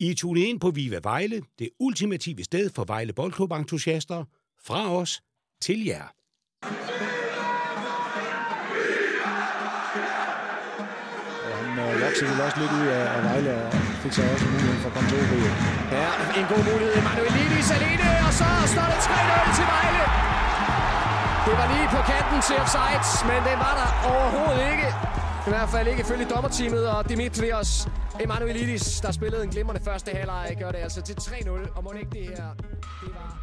I er tunet ind på Viva Vejle, det ultimative sted for Vejle Boldklub-entusiaster. Fra os til jer. Øh, voksede vel også lidt ud af, af Vejle og fik så også muligheden for at komme til OB. Ja, en god mulighed. Emanuel Lidis alene, og så står det 3-0 til Vejle. Det var lige på kanten til offside, men den var der overhovedet ikke. I hvert fald ikke ifølge dommerteamet og Dimitrios Emanuelidis, der spillede en glimrende første halvleg, gør det altså til 3-0. Og må ikke det her, det var...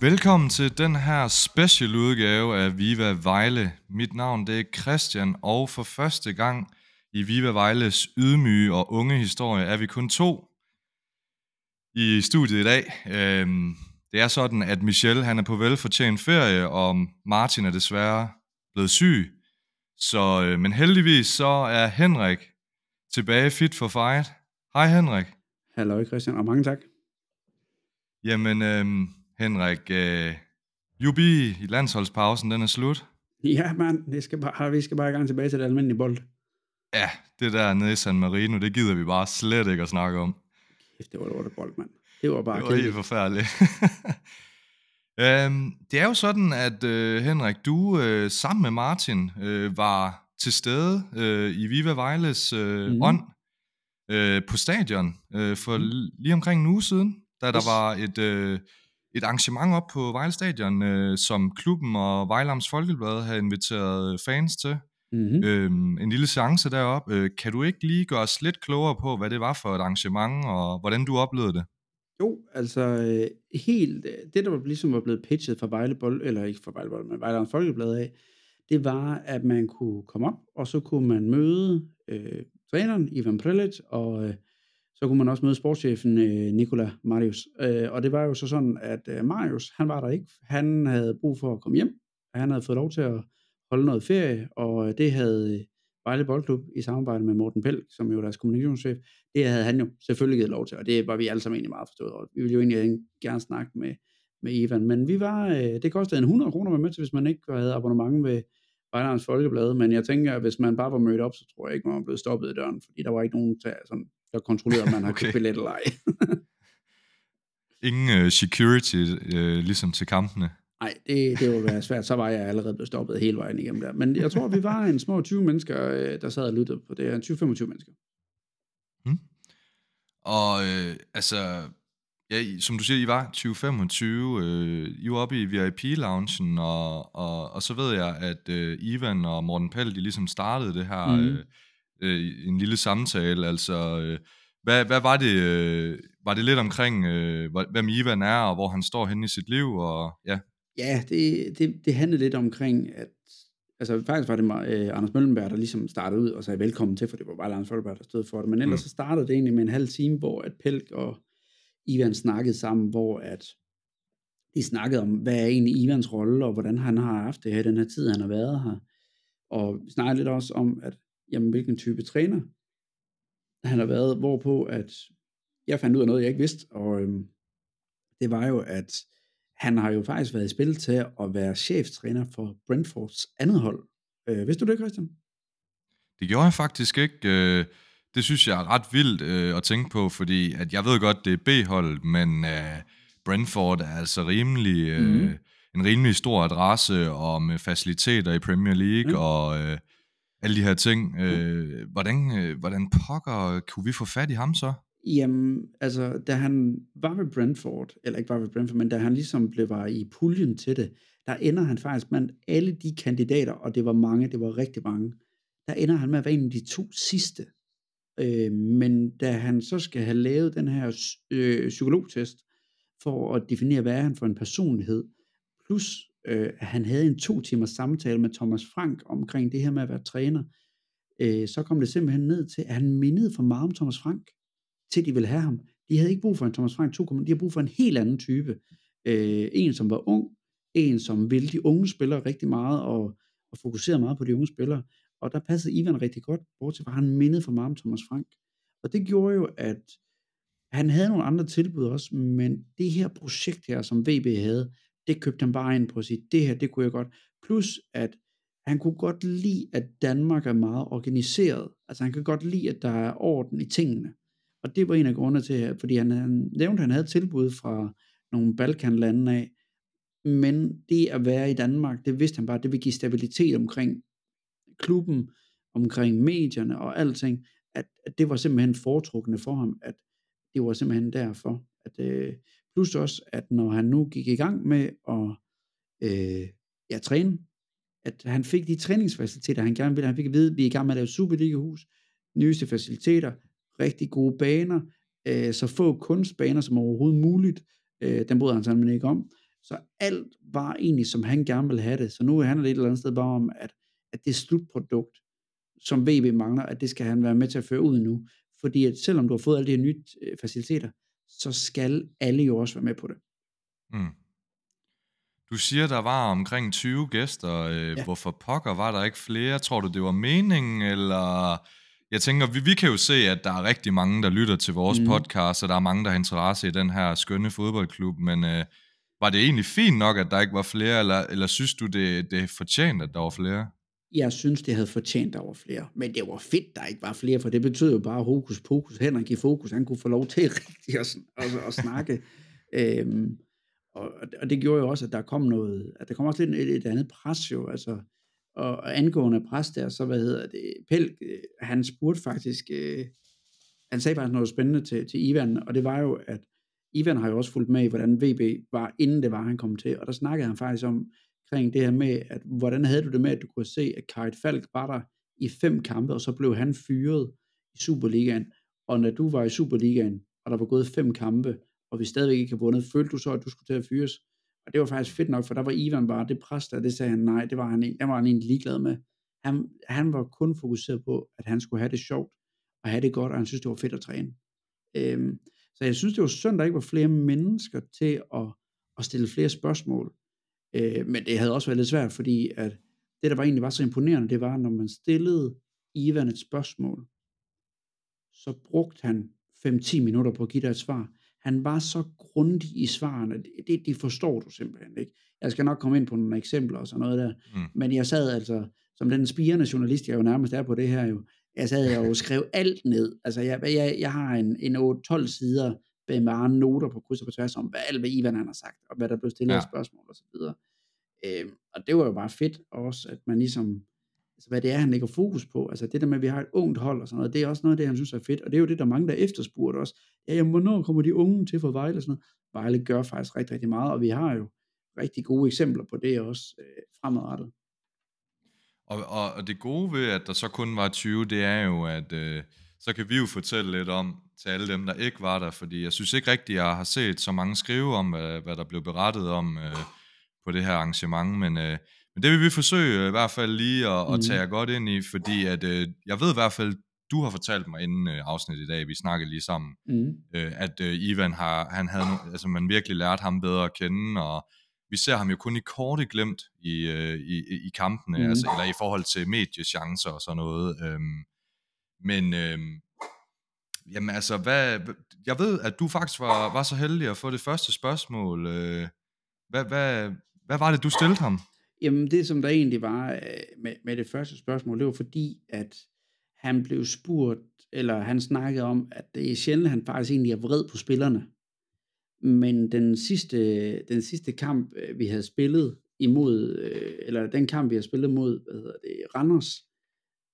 Velkommen til den her special udgave af Viva Vejle. Mit navn det er Christian, og for første gang i Viva Vejles ydmyge og unge historie er vi kun to i studiet i dag. Øhm, det er sådan, at Michel han er på velfortjent ferie, og Martin er desværre blevet syg. Så, øh, men heldigvis så er Henrik tilbage fit for fight. Hej Henrik. Hallo Christian, og mange tak. Jamen øh, Henrik, øh, jubi i landsholdspausen, den er slut. Ja, mand, det skal bare, vi skal bare i gang tilbage til det almindelige bold. Ja, det der nede i San Marino, det gider vi bare slet ikke at snakke om. Kæft, det var lortet bold, mand. Det var bare Det var helt forfærdeligt. øhm, det er jo sådan, at øh, Henrik, du øh, sammen med Martin øh, var til stede øh, i Viva Vejles øh, mm. ånd øh, på stadion øh, for Mhm. lige omkring en uge siden, da der Yes. var et, øh, et arrangement op på Vejle Stadion, øh, som klubben og Vejlams Folkeblad havde inviteret fans til. Mm-hmm. Øhm, en lille seance deroppe. Øh, kan du ikke lige gøre os lidt klogere på, hvad det var for et arrangement, og hvordan du oplevede det? Jo, altså øh, helt, øh, det der var ligesom var blevet pitchet fra Vejle Bold, eller ikke fra Vejle Bold, men Vejle Folkeblad af, det var, at man kunne komme op, og så kunne man møde øh, træneren, Ivan Prelic, og øh, så kunne man også møde sportschefen øh, Nikola Marius. Øh, og det var jo så sådan, at øh, Marius, han var der ikke. Han havde brug for at komme hjem. Han havde fået lov til at holde noget ferie, og øh, det havde øh, Vejle Boldklub i samarbejde med Morten Pell, som jo er deres kommunikationschef, det havde han jo selvfølgelig givet lov til, og det var vi alle sammen egentlig meget forstået over. Vi ville jo egentlig gerne snakke med, med Ivan, men vi var, øh, det kostede en 100 kroner at være med til, hvis man ikke havde abonnement ved Vejlerens Folkeblad, men jeg tænker, at hvis man bare var mødt op, så tror jeg ikke, man var blevet stoppet i døren, fordi der var ikke nogen, der, sådan, der kontrollerede, om man har Okay. købt billet eller ej. Ingen øh, security, øh, ligesom til kampene. Nej, det, det ville være svært. Så var jeg allerede blevet stoppet hele vejen igennem der. Men jeg tror, vi var en små 20 mennesker, øh, der sad og lyttede på det. 20-25 mennesker. Og øh, altså, ja, som du siger, I var 2025, øh, I var oppe i VIP-loungen, og, og, og så ved jeg, at øh, Ivan og Morten Pell, de ligesom startede det her, mm. øh, øh, en lille samtale, altså, øh, hvad, hvad var det, øh, var det lidt omkring, øh, hvem Ivan er, og hvor han står henne i sit liv, og ja, Ja, det, det, det handlede lidt omkring, at altså faktisk var det mig, øh, Anders Møllenberg, der ligesom startede ud og sagde velkommen til, for det var bare Anders Møllenberg, der stod for det. Men ellers Mm. så startede det egentlig med en halv time, hvor at Pelk og Ivan snakkede sammen, hvor at de snakkede om, hvad er egentlig Ivans rolle, og hvordan han har haft det her i den her tid, han har været her. Og vi snakkede lidt også om, at jamen, hvilken type træner han har været, hvorpå at jeg fandt ud af noget, jeg ikke vidste, og øhm, det var jo, at han har jo faktisk været i spil til at være cheftræner for Brentfords andet hold. Øh, vidste du det, Christian? Det gjorde jeg faktisk ikke. Øh, Det synes jeg er ret vildt øh, at tænke på, fordi at jeg ved godt, det er B-hold, men øh, Brentford er altså rimelig, Mhm. en rimelig stor adresse og med faciliteter i Premier League Ja. og alle de her ting. Øh, hvordan, hvordan pokker kunne vi få fat i ham så? Jamen, altså, da han var ved Brentford, eller ikke var ved Brentford, men da han ligesom blev var i puljen til det, der ender han faktisk blandt alle de kandidater, og det var mange, det var rigtig mange, der ender han med at være en af de to sidste. Øh, men da han så skal have lavet den her øh, psykologtest, for at definere, hvad er han for en personlighed, plus øh, at han havde en to timers samtale med Thomas Frank omkring det her med at være træner, øh, så kom det simpelthen ned til, at han mindede for meget om Thomas Frank, til de ville have ham. De havde ikke brug for en Thomas Frank 2.0, de har brug for en helt anden type. Øh, en, som var ung, en, som ville de unge spillere rigtig meget, og, og fokuserede meget på de unge spillere. Og der passede Ivan rigtig godt, bortset fra, han mindede for meget om Thomas Frank. Og det gjorde jo, at han havde nogle andre tilbud også, men det her projekt her, som VB havde, det købte han bare ind på at sige, det her, det kunne jeg godt. Plus, at han kunne godt lide, at Danmark er meget organiseret. Altså han kan godt lide, at der er orden i tingene. Og det var en af grundene til, fordi han, han nævnte, at han havde tilbud fra nogle Balkanlande af, men det at være i Danmark, det vidste han bare, det vil give stabilitet omkring klubben, omkring medierne og alting, at, at det var simpelthen foretrukne for ham, at det var simpelthen derfor. At, øh, plus også, at når han nu gik i gang med at øh, ja, træne, at han fik de træningsfaciliteter, han gerne ville. Han fik at vide, at vi er i gang med at lave Superliga-hus, nyeste faciliteter, rigtig gode baner, øh, så få kunstbaner som overhovedet muligt. Øh, den bryder han simpelthen ikke om. Så alt var egentlig, som han gerne ville have det. Så nu handler det et eller andet sted bare om, at, at det slutprodukt, som VB mangler, at det skal han være med til at føre ud nu. Fordi at selvom du har fået alle de her nye øh, faciliteter, så skal alle jo også være med på det. Mm. Du siger, der var omkring 20 gæster. Øh, Ja. Hvorfor pokker var der ikke flere? Tror du, det var meningen, eller... Jeg tænker, vi, vi kan jo se, at der er rigtig mange, der lytter til vores mm. podcast, og der er mange, der har interesse i den her skønne fodboldklub, men øh, var det egentlig fint nok, at der ikke var flere, eller, eller synes du, det, det er fortjent, at der var flere? Jeg synes, det havde fortjent, at der var flere. Men det var fedt, der ikke var flere, for det betød jo bare hokus pokus. Henrik i fokus, han kunne få lov til rigtig at, at, at snakke. øhm, og, og det gjorde jo også, at der kom noget, at der kom også lidt et, et andet pres jo, altså, og, og angående præst der, så hvad hedder det, Pelk, øh, han spurgte faktisk, øh, han sagde faktisk noget spændende til, til Ivan, og det var jo, at Ivan har jo også fulgt med i, hvordan VB var, inden det var, han kom til, og der snakkede han faktisk om, omkring det her med, at hvordan havde du det med, at du kunne se, at Kajt Falk var der i fem kampe, og så blev han fyret i Superligaen, og når du var i Superligaen, og der var gået fem kampe, og vi stadigvæk ikke har vundet, følte du så, at du skulle til at fyres? Og det var faktisk fedt nok, for der var Ivan bare det præst, der, det sagde han nej, det var han, en- det var han egentlig ligeglad med. Han, han var kun fokuseret på, at han skulle have det sjovt, og have det godt, og han synes, det var fedt at træne. Øhm, så jeg synes, det var synd, der ikke var flere mennesker til at, at stille flere spørgsmål. Øh, men det havde også været lidt svært, fordi at det, der var egentlig var så imponerende, det var, når man stillede Ivan et spørgsmål, så brugte han 5-10 minutter på at give dig et svar. Han var så grundig i svarene, det, det, forstår du simpelthen ikke. Jeg skal nok komme ind på nogle eksempler og sådan noget der, Mm. men jeg sad altså, som den spirende journalist, jeg jo nærmest er på det her jo, jeg sad og skrev alt ned. Altså, jeg, jeg, jeg har en, en 8-12 sider med mange noter på kryds og på tværs om, hvad alt hvad Ivan han har sagt, og hvad der blev stillet Ja. af spørgsmål og så videre. Øhm, og det var jo bare fedt også, at man ligesom, altså hvad det er, han lægger fokus på. Altså det der med, at vi har et ungt hold og sådan noget, det er også noget af det, han synes er fedt. Og det er jo det, der er mange, der efterspurgte også. Ja, jamen, hvornår kommer de unge til for Vejle og sådan noget? Vejle gør faktisk rigtig, rigtig meget, og vi har jo rigtig gode eksempler på det også øh, fremadrettet. Og, og, og det gode ved, at der så kun var 20, det er jo, at øh, så kan vi jo fortælle lidt om til alle dem, der ikke var der, fordi jeg synes ikke rigtigt, jeg har set så mange skrive om, hvad, hvad der blev berettet om øh, på det her arrangement, men, øh, men det vil vi forsøge øh, i hvert fald lige at, at Mhm. tage jer godt ind i, fordi at, øh, jeg ved i hvert fald, du har fortalt mig inden øh, afsnittet i dag, vi snakkede lige sammen, Mm. øh, at øh, Ivan har, han havde, no, altså man virkelig lært ham bedre at kende, og vi ser ham jo kun i korte glemt i, øh, i, i- kampene, mm. altså, eller i forhold til mediechancer og sådan noget. Øhm, men øhm, jamen altså, hvad, jeg ved, at du faktisk var, var så heldig at få det første spørgsmål. Øh, hvad, hvad, hvad var det, du stillede ham? Jamen det, som der egentlig var øh, med, med det første spørgsmål, det var fordi, at han blev spurgt, eller han snakkede om, at det er sjældent, at han faktisk egentlig er vred på spillerne. Men den sidste, den sidste kamp, øh, vi havde spillet imod, øh, eller den kamp, vi har spillet mod, hvad hedder det, Randers,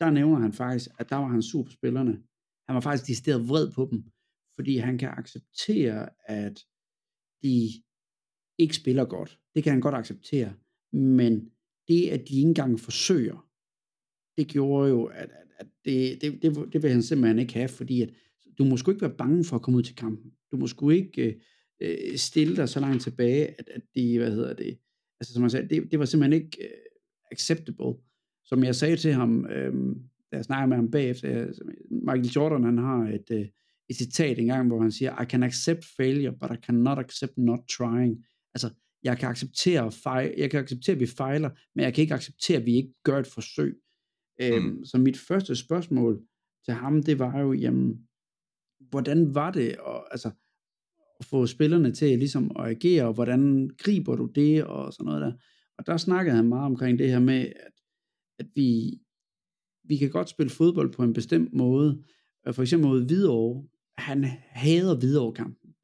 der nævner han faktisk, at der var han sur på spillerne. Han var faktisk decideret vred på dem, fordi han kan acceptere, at de ikke spiller godt. Det kan han godt acceptere. Men det, at de ikke engang forsøger, det gjorde jo, at, at, at det, det, det, det vil han simpelthen ikke have, fordi at du må sgu ikke være bange for at komme ud til kampen. Du må sgu ikke øh, øh, stille dig så langt tilbage, at, at det, hvad hedder det, altså som jeg sagde, det, det var simpelthen ikke øh, acceptable. Som jeg sagde til ham, øh, da jeg snakkede med ham bagefter, jeg, Michael Jordan, han har et, øh, et citat engang, hvor han siger, I can accept failure, but I cannot accept not trying. Altså, jeg kan acceptere, fejl, jeg kan acceptere, at vi fejler, men jeg kan ikke acceptere, at vi ikke gør et forsøg. Øhm, Mm. så mit første spørgsmål til ham, det var jo, jamen, hvordan var det at, altså, at få spillerne til ligesom at agere, og hvordan griber du det, og sådan noget der. Og der snakkede han meget omkring det her med, at at vi, vi kan godt spille fodbold på en bestemt måde. Øh, For eksempel mod Hvidovre. Han hader Hvidovre-kampen.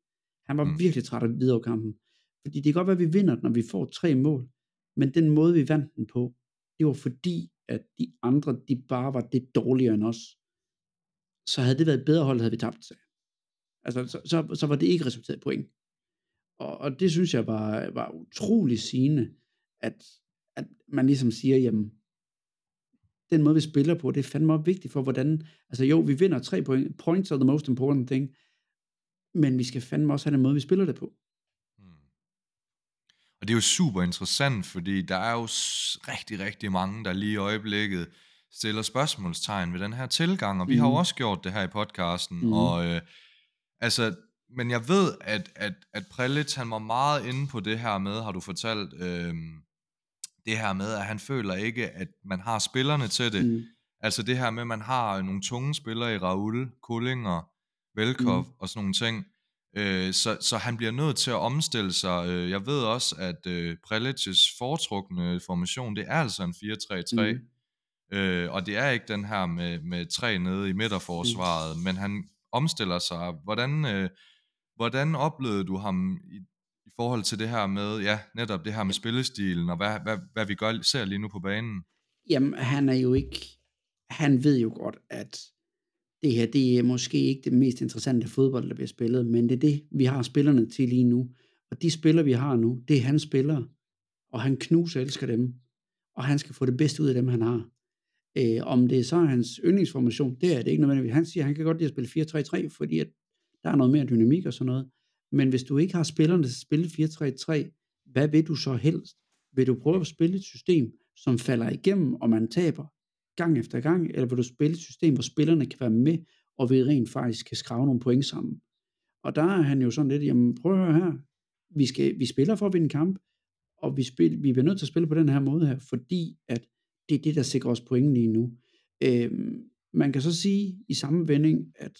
Han var Mm. mm. virkelig træt af Hvidovre-kampen. Fordi det kan godt være, at vi vinder, når vi får tre mål. Men den måde, vi vandt den på, det var fordi, at de andre, de bare var det dårligere end os. Så havde det været et bedre hold, havde vi tabt til. Altså, så, så, så var det ikke resulteret i point. Og, og det synes jeg var, var utrolig sigende, at, at man ligesom siger, jamen, den måde, vi spiller på, det er fandme også vigtigt for, hvordan, altså jo, vi vinder tre point, points are the most important thing, men vi skal fandme også have den måde, vi spiller det på. Og det er jo super interessant, fordi der er jo rigtig, rigtig mange, der lige i øjeblikket stiller spørgsmålstegn ved den her tilgang, og vi mm. har jo Mhm. også gjort det her i podcasten, mm. Og øh, altså, men jeg ved, at, at, at Prelitz, han var meget inde på det her med, har du fortalt, øh, det her med, at han føler ikke, at man har spillerne til det, Mm. Altså det her med, at man har nogle tunge spillere i Raul, Kullinger, Velkov mm. og sådan nogle ting. Øh, så, så han bliver nødt til at omstille sig. Øh, jeg ved også, at øh, Prelicis foretrukne formation, det er altså en 4-3-3. Mm. Mm. Øh, og det er ikke den her med, med tre nede i midterforsvaret, mm. men han omstiller sig. Hvordan, øh, hvordan oplevede du ham i, i forhold til det her med, ja, netop det her med spillestilen, og hvad, hvad, hvad vi gør, ser lige nu på banen? Jamen, han er jo ikke, han ved jo godt, at det her, det er måske ikke det mest interessante fodbold, der bliver spillet, men det er det, vi har spillerne til lige nu. Og de spillere, vi har nu, det er hans spillere, og han knuser elsker dem, og han skal få det bedste ud af dem, han har. Øh, om det så er hans yndlingsformation, det er det ikke nødvendigvis. Han siger, at han kan godt lide at spille 4-3-3, fordi at der er noget mere dynamik og sådan noget. Men hvis du ikke har spillerne til at spille 4-3-3, hvad vil du så helst? Vil du prøve at spille et system, som falder igennem, og man taber gang efter gang, eller vil du spille et system, hvor spillerne kan være med, og vi rent faktisk kan skrave nogle point sammen? Og der er han jo sådan lidt, jamen prøv at høre her, vi, skal, vi spiller for at vinde kamp, og vi, spil, vi bliver nødt til at spille på den her måde her, fordi at det er det, der sikrer os point lige nu. Øhm, man kan så sige i samme vending, at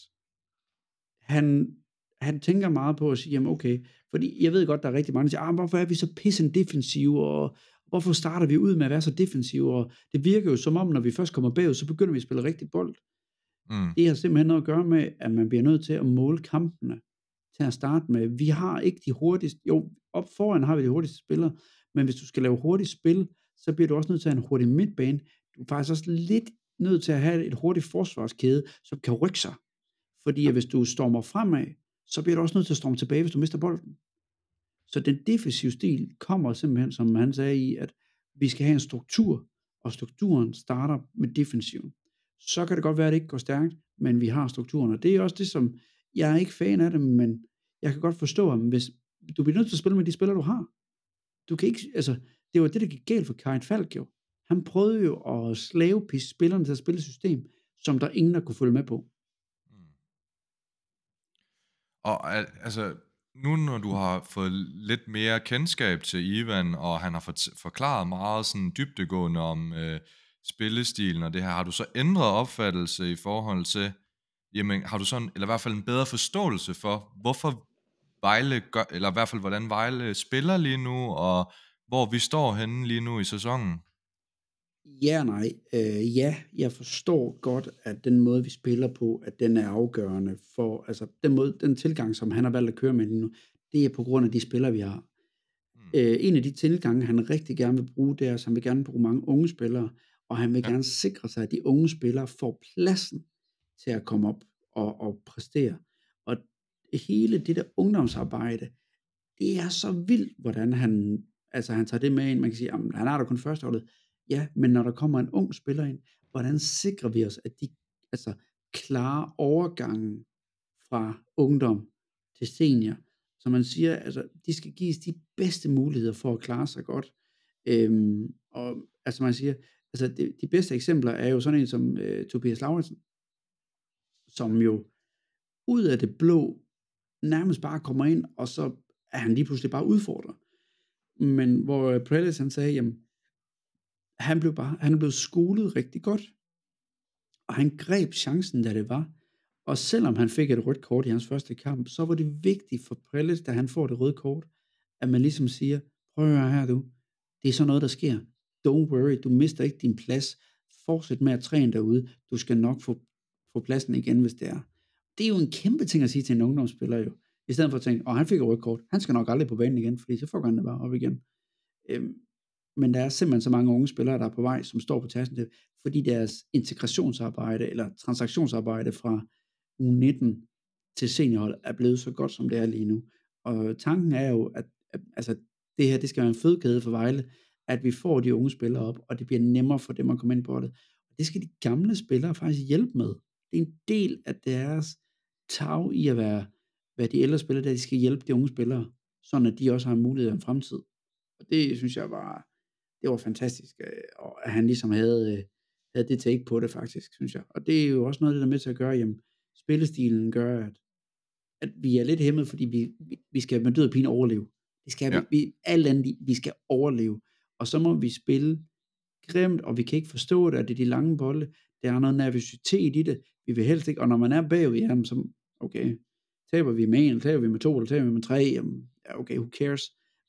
han, han tænker meget på at sige, jamen okay, fordi jeg ved godt, der er rigtig mange, der siger, ah, hvorfor er vi så pissen defensive, og hvorfor starter vi ud med at være så defensive, og det virker jo som om, når vi først kommer bagud, så begynder vi at spille rigtig bold. Mm. Det har simpelthen noget at gøre med, at man bliver nødt til at måle kampene til at starte med. Vi har ikke de hurtigste, jo, op foran har vi de hurtigste spillere, men hvis du skal lave hurtigt spil, så bliver du også nødt til at have en hurtig midtbane. Du er faktisk også lidt nødt til at have et hurtigt forsvarskæde, som kan rykke sig. Fordi hvis du stormer fremad, så bliver du også nødt til at storme tilbage, hvis du mister bolden. Så den defensive stil kommer simpelthen, som han sagde i, at vi skal have en struktur, og strukturen starter med defensiven. Så kan det godt være, at det ikke går stærkt, men vi har strukturen, og det er også det, som, jeg er ikke fan af det, men jeg kan godt forstå at hvis du bliver nødt til at spille med de spillere, du har. Du kan ikke, altså, det var det, der gik galt for Karin Falk jo. Han prøvede jo at slavepisse spillerne til at spille et system, som der ingen der kunne følge med på. Mm. Og altså, nu når du har fået lidt mere kendskab til Ivan, og han har forklaret meget sådan dybdegående om øh, spillestilen og det her, har du så ændret opfattelse i forhold til, jamen har du sådan, eller i hvert fald en bedre forståelse for, hvorfor Vejle gør, eller i hvert fald hvordan Vejle spiller lige nu, og hvor vi står henne lige nu i sæsonen? Ja og nej. Øh, ja, jeg forstår godt, at den måde, vi spiller på, at den er afgørende for, altså den, måde, den tilgang, som han har valgt at køre med lige nu, det er på grund af de spillere, vi har. Mm. Øh, en af de tilgange, han rigtig gerne vil bruge, det er, at han vil gerne bruge mange unge spillere, og han vil Ja. gerne sikre sig, at de unge spillere får pladsen til at komme op og, og præstere. Og hele det der ungdomsarbejde, det er så vildt, hvordan han, altså han tager det med ind. Man kan sige, jamen, han har da kun førsteholdet. Ja, men når der kommer en ung spiller ind, hvordan sikrer vi os, at de altså, klarer overgangen fra ungdom til senior? Så man siger, altså, de skal gives de bedste muligheder for at klare sig godt. Øhm, og altså man siger, altså de, de bedste eksempler er jo sådan en som øh, Tobias Lauritsen, som jo ud af det blå nærmest bare kommer ind, og så er han lige pludselig bare udfordrer. Men hvor øh, Prelis han sagde, jamen, han blev bare, han blev skolet rigtig godt, og han greb chancen, da det var. Og selvom han fik et rødt kort i hans første kamp, så var det vigtigt for Prellis, da han får det røde kort, at man ligesom siger, prøv at høre her du, det er sådan noget, der sker. don't worry, du mister ikke din plads. Fortsæt med at træne derude. Du skal nok få, få pladsen igen, hvis det er. Det er jo en kæmpe ting at sige til en ungdomsspiller jo. I stedet for at tænke, og han fik et rødt kort, han skal nok aldrig på banen igen, fordi så får han det bare op igen. Øhm, men der er simpelthen så mange unge spillere, der er på vej, som står på tasken til, fordi deres integrationsarbejde eller transaktionsarbejde fra U19 til seniorhold er blevet så godt, som det er lige nu. Og tanken er jo, at, at altså, det her det skal være en fødekæde for Vejle, at vi får de unge spillere op, og det bliver nemmere for dem at komme ind på det. Og det skal de gamle spillere faktisk hjælpe med. Det er en del af deres tag i at være, være de ældre spillere, der de skal hjælpe de unge spillere, sådan at de også har en mulighed i en fremtid. Og det synes jeg var, det var fantastisk, øh, og at han ligesom havde, øh, havde det take på det faktisk, synes jeg. Og det er jo også noget, det der er med til at gøre, jamen, spillestilen gør, at, at vi er lidt hæmmet, fordi vi, vi, vi skal med død og pine overleve. Det skal ja. vi, vi, alt andet, vi skal overleve. Og så må vi spille grimt, og vi kan ikke forstå det, at det er de lange bolde. Der er noget nervøsitet i det. Vi vil helst ikke, og når man er bagud, jamen, så, okay, taber vi med en, eller taber vi med to, eller taber vi med tre, jamen, ja, okay, who cares?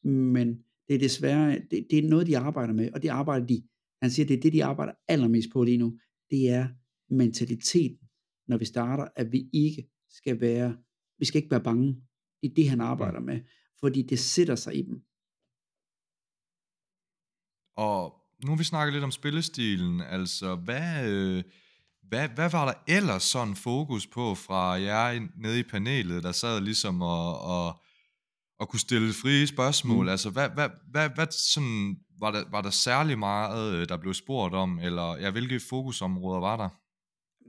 Men det er desværre, det, det er noget, de arbejder med, og det arbejder de, han siger, det er det, de arbejder allermest på lige nu, det er mentaliteten, når vi starter, at vi ikke skal være, vi skal ikke være bange. Det er det, han arbejder med, fordi det sætter sig i dem. Og nu har vi snakket lidt om spillestilen, altså hvad, øh, hvad, hvad var der ellers sådan fokus på fra jer nede i panelet, der sad ligesom og, og, og kunne stille frie spørgsmål? Mm. Altså hvad, hvad, hvad, hvad sådan, var, der, var der særlig meget, øh, der blev spurgt om, eller ja, hvilke fokusområder var der?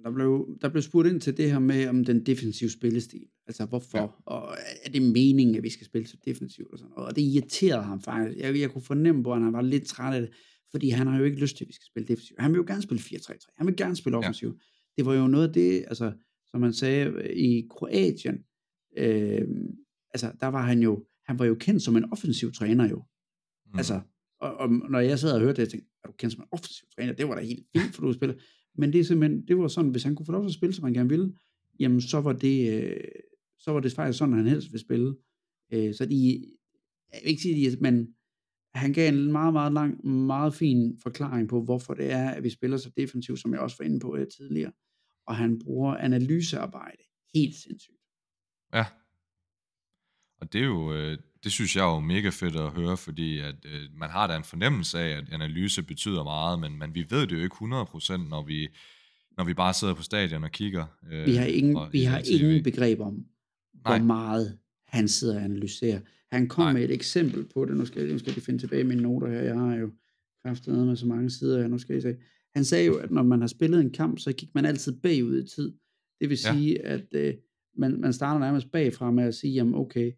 Der blev, der blev spurgt ind til det her med om den defensive spillestil. Altså hvorfor, ja. og er det meningen, at vi skal spille så defensivt og sådan noget. Og det irriterede ham faktisk. Jeg, jeg kunne fornemme at han var lidt træt af det, fordi han har jo ikke lyst til, at vi skal spille defensivt. Han vil jo gerne spille 4-3-3. Han vil gerne spille offensivt. Ja. Det var jo noget af det, altså, som man sagde i Kroatien, øh, altså der var han jo, han var jo kendt som en offensiv træner jo. Mm. Altså, og, og, når jeg sad og hørte det, jeg tænkte, er du kendt som en offensiv træner? Det var da helt fint, for du spiller. Men det er simpelthen, det var sådan, hvis han kunne få lov til at spille, som han gerne ville, jamen så var det, øh, så var det faktisk sådan, han helst ville spille. Øh, så de, jeg vil ikke sige, at men han gav en meget, meget lang, meget fin forklaring på, hvorfor det er, at vi spiller så defensivt, som jeg også var inde på øh, tidligere. Og han bruger analysearbejde helt sindssygt. Ja. Og det er jo, øh, det synes jeg er jo mega fedt at høre, fordi at øh, man har da en fornemmelse af, at analyse betyder meget, men, men vi ved det jo ikke 100%, når vi, når vi bare sidder på stadion og kigger. Øh, vi har ingen, vi har ingen begreb om, hvor Nej. meget han sidder og analyserer. Han kom Nej. med et eksempel på det. Nu skal, jeg, nu skal jeg finde tilbage mine noter her. Jeg har jo kraftet med så mange sider her. Nu skal jeg se. Han sagde jo, at når man har spillet en kamp, så gik man altid bagud i tid. Det vil sige, ja. at øh, man, man starter nærmest bagfra med at sige, jamen okay,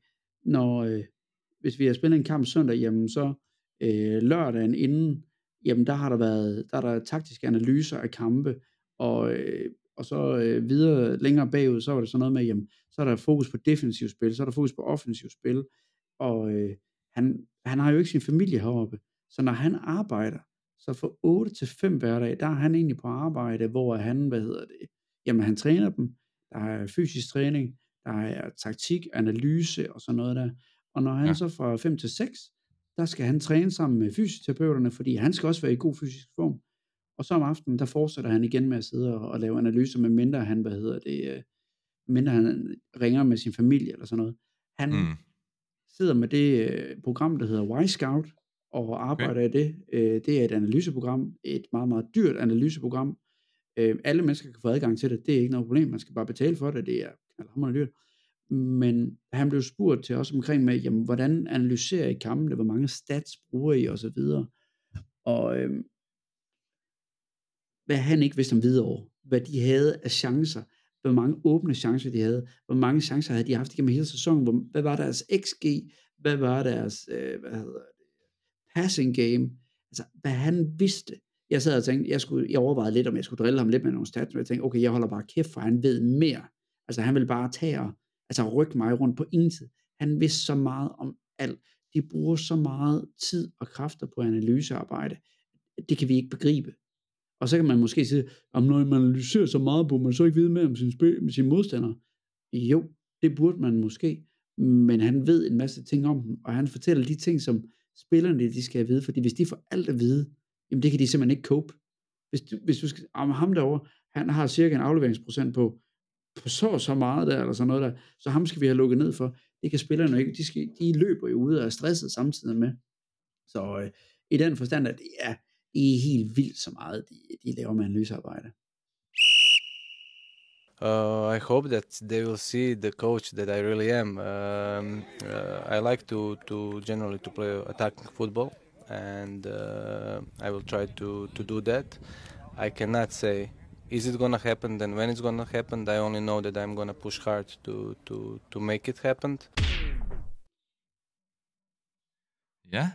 når, øh, hvis vi har spillet en kamp søndag, jamen så øh, lørdagen inden, jamen der har der været, der er der taktiske analyser af kampe, og, øh, og så øh, videre længere bagud, så var det sådan noget med, jamen så er der fokus på defensivt spil, så er der fokus på offensivt spil, og øh, han, han har jo ikke sin familie heroppe, så når han arbejder, så fra 8 til 5 hverdag, der er han egentlig på arbejde, hvor han, hvad hedder det, jamen han træner dem, der er fysisk træning, der er taktik, analyse og sådan noget der. Og når han ja. så fra 5 til 6, der skal han træne sammen med fysioterapeuterne, fordi han skal også være i god fysisk form. Og så om aftenen, der fortsætter han igen med at sidde og, og lave analyser, med mindre han, hvad hedder det, øh, mindre han ringer med sin familie eller sådan noget. Han mm. sidder med det øh, program, der hedder Y-Scout, og arbejder okay. i det. Øh, det er et analyseprogram, et meget, meget dyrt analyseprogram. Øh, alle mennesker kan få adgang til det, det er ikke noget problem, man skal bare betale for det, det er knaldhammerende dyrt. Men han blev spurgt til os omkring med, jamen, hvordan analyserer I kampene, hvor mange stats bruger I, og så videre. Og øhm, hvad han ikke vidste om videre, hvad de havde af chancer, hvor mange åbne chancer de havde, hvor mange chancer havde de haft igennem hele sæsonen, hvor, hvad var deres XG, hvad var deres øh, hvad hedder det, passing game, altså hvad han vidste. Jeg sad og tænkte, jeg, skulle, jeg overvejede lidt, om jeg skulle drille ham lidt med nogle stats, men jeg tænkte, okay, jeg holder bare kæft, for han ved mere. Altså han vil bare tage og altså rykke mig rundt på ingen tid. Han vidste så meget om alt. De bruger så meget tid og kræfter på analysearbejde. Det kan vi ikke begribe. Og så kan man måske sige, om når man analyserer så meget på, man så ikke vide mere om sin, spil, sin modstander. Jo, det burde man måske, men han ved en masse ting om dem, og han fortæller de ting, som spillerne de skal vide, fordi hvis de får alt at vide, jamen det kan de simpelthen ikke cope. Hvis du, hvis du skal, om ham derovre, han har cirka en afleveringsprocent på så og så meget der, eller sådan noget der, så ham skal vi have lukket ned for. Det kan spillerne ikke, de, skal, de løber jo ud og er stresset samtidig med. Så øh, i den forstand, at det er, det er helt vildt så meget, de, de laver med analysearbejde. Uh, I hope that they will see the coach that I really am. Um, uh, I like to, to generally to play attacking football, and uh, I will try to, to do that. I cannot say is it gonna happen, then when it's gonna happen. I only know that I'm gonna push hard to to to make it happen. Ja,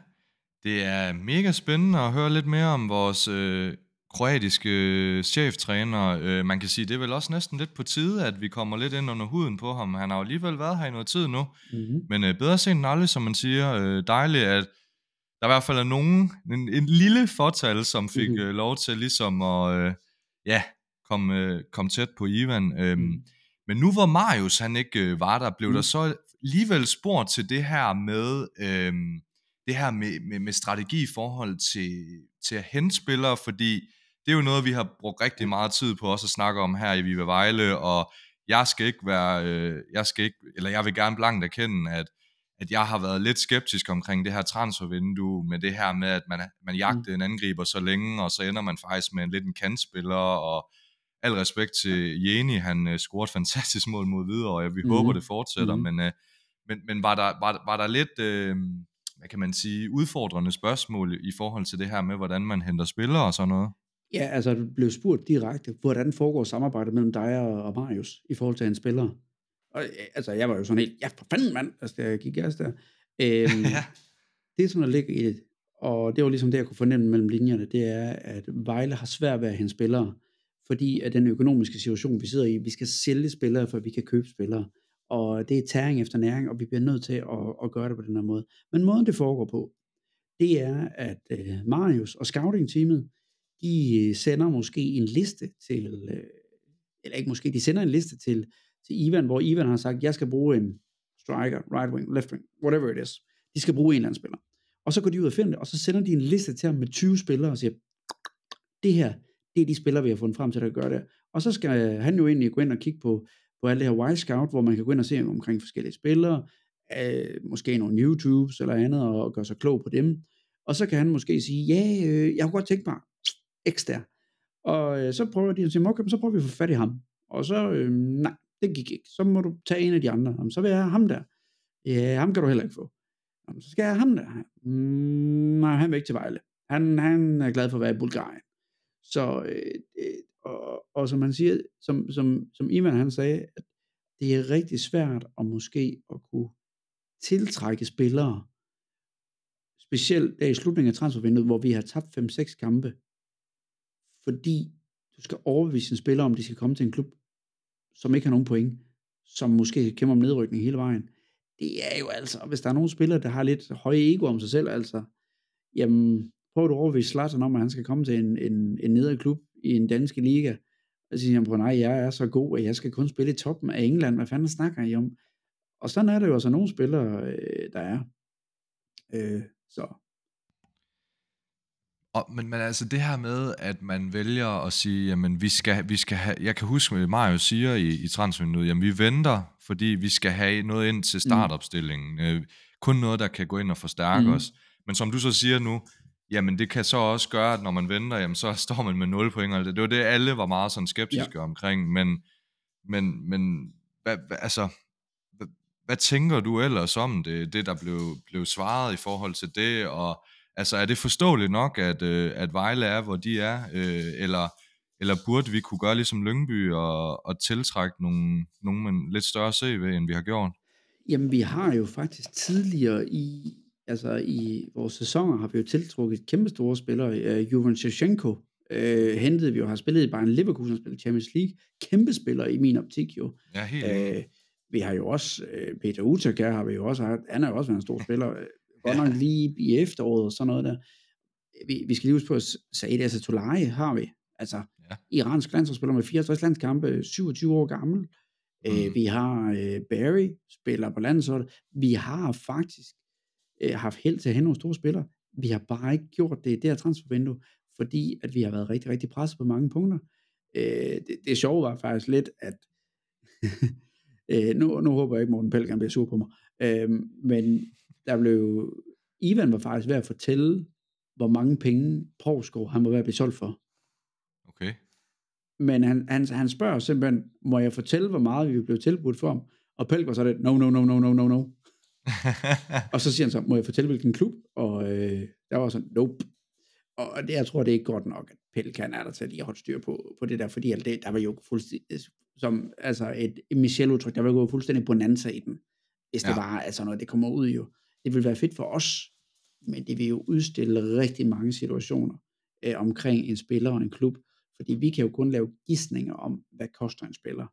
det er mega spændende at høre lidt mere om vores øh, kroatiske øh, cheftræner. Øh, man kan sige, det er vel også næsten lidt på tide, at vi kommer lidt ind under huden på ham. Han har jo alligevel været her i noget tid nu. Mm-hmm. Men øh, bedre sent end aldrig, som man siger. Øh, dejligt, at der i hvert fald er nogen, en, en lille fortal, som fik mm-hmm. øh, lov til ligesom at øh, ja, komme, øh, komme tæt på Ivan. Øh, mm. Men nu hvor Marius han ikke øh, var der, blev mm. der så alligevel spurgt til det her med... Øh, det her med, med, med strategi i forhold til, til at hente spillere, fordi det er jo noget, vi har brugt rigtig meget tid på også at snakke om her i Viva Vejle, og jeg skal ikke være, øh, jeg skal ikke, eller jeg vil gerne blankt erkende, at, at jeg har været lidt skeptisk omkring det her transfervindue, med det her med, at man, man jagter mm. en angriber så længe, og så ender man faktisk med en lidt en kantspiller, og al respekt til Jeni, han uh, scorede et fantastisk mål mod videre, og vi mm. håber, det fortsætter, mm. men, uh, men, men var, der, var, var der lidt, uh, hvad kan man sige, udfordrende spørgsmål i forhold til det her med, hvordan man henter spillere og sådan noget? Ja, altså du blev spurgt direkte, hvordan foregår samarbejdet mellem dig og Marius i forhold til en spiller? Og, altså, jeg var jo sådan helt, ja, for fanden mand, altså, jeg gik gas der. Øhm, ja. Det, som der ligger i det, og det var ligesom det, jeg kunne fornemme mellem linjerne, det er, at Vejle har svært ved at hente spillere, fordi at den økonomiske situation, vi sidder i, vi skal sælge spillere, for vi kan købe spillere. Og det er tæring efter næring, og vi bliver nødt til at, at gøre det på den her måde. Men måden, det foregår på, det er, at øh, Marius og scouting-teamet, de øh, sender måske en liste til, øh, eller ikke måske, de sender en liste til, til Ivan, hvor Ivan har sagt, jeg skal bruge en striker, right wing, left wing, whatever it is. De skal bruge en eller anden spiller. Og så går de ud og finder det, og så sender de en liste til ham med 20 spillere og siger, det her, det er de spillere, vi har fundet frem til, at gøre det. Og så skal øh, han jo egentlig gå ind og kigge på, på alt det her Wise Scout, hvor man kan gå ind og se omkring forskellige spillere, øh, måske nogle YouTubes eller andet, og gøre sig klog på dem. Og så kan han måske sige, ja, øh, jeg kunne godt tænke mig X der. Og øh, så prøver de at sige, okay, så prøver vi at få fat i ham. Og så, øh, nej, det gik ikke. Så må du tage en af de andre. Jamen, så vil jeg have ham der. Ja, ham kan du heller ikke få. Jamen, så skal jeg have ham der. Mm, nej, han vil ikke til Vejle. Han, han er glad for at være i Bulgarien. Så, øh, øh, og, og som man siger, som, som, som Iman han sagde, at det er rigtig svært at måske at kunne tiltrække spillere, specielt der i slutningen af transfervinduet, hvor vi har tabt 5-6 kampe, fordi du skal overbevise en spiller, om de skal komme til en klub, som ikke har nogen point, som måske kæmper om nedrykning hele vejen. Det er jo altså, hvis der er nogle spillere, der har lidt høje ego om sig selv, altså, jamen, prøv at overbevise Zlatan om, at han skal komme til en, en, en nedre klub i en dansk liga, og siger han på, nej, jeg er så god, at jeg skal kun spille i toppen af England. Hvad fanden snakker I om? Og sådan er det jo altså nogle spillere, øh, der er. Øh, så og, men, men altså det her med, at man vælger at sige, jamen vi skal, vi skal have, jeg kan huske, at Mario siger i, i transfervinduet, jamen vi venter, fordi vi skal have noget ind til mm. startopstillingen. Mm. Øh, kun noget, der kan gå ind og forstærke mm. os. Men som du så siger nu, jamen det kan så også gøre, at når man venter, jamen så står man med 0 point. Det var det, alle var meget sådan skeptiske ja. omkring. Men, men, men hvad, hvad, altså, hvad, hvad tænker du ellers om det, det der blev, blev svaret i forhold til det, og Altså, er det forståeligt nok, at, øh, at Vejle er, hvor de er, øh, eller, eller burde vi kunne gøre ligesom Lyngby og, og tiltrække nogle, nogle med lidt større CV, end vi har gjort? Jamen, vi har jo faktisk tidligere i, altså i vores sæsoner, har vi jo tiltrukket kæmpe store spillere. Uh, Juven Shevchenko uh, hentede vi jo, har spillet i Bayern Leverkusen og spillet Champions League. Kæmpe spiller i min optik jo. Ja, helt uh, Vi har jo også, uh, Peter Utakær har vi jo også haft, han har jo også været en stor spiller godt nok lige i efteråret og sådan noget der. Vi, vi skal lige huske på, at Said Asatolai har vi. Altså, ja. iransk landsholdsspiller med 64 landskampe, 27 år gammel. Øh, mm. Øh, vi har øh, Barry, spiller på landsholdet. Vi har faktisk øh, haft held til at hente nogle store spillere. Vi har bare ikke gjort det i det her transfervindue, fordi at vi har været rigtig, rigtig presset på mange punkter. Øh, det, det sjove var faktisk lidt, at øh, nu, nu håber jeg ikke, Morten Pelgan bliver sur på mig, øh, men der blev, Ivan var faktisk ved at fortælle, hvor mange penge Provskov han var ved at blive solgt for. Okay. Men han, han, han spørger simpelthen, må jeg fortælle, hvor meget vi blev tilbudt for ham? Og Pelk var så det, no, no, no, no, no, no, no. og så siger han så, må jeg fortælle, hvilken klub? Og øh, der var sådan, nope. Og det, jeg tror, det er ikke godt nok, at Pelkan er der til at lige holde styr på, på det der, fordi det, der var jo fuldstændig, som altså et, et Michel-udtryk, der var jo fuldstændig bonanza i den, hvis ja. det var, altså når det kommer ud jo. Det vil være fedt for os, men det vil jo udstille rigtig mange situationer øh, omkring en spiller og en klub, fordi vi kan jo kun lave gissninger om, hvad koster en spiller.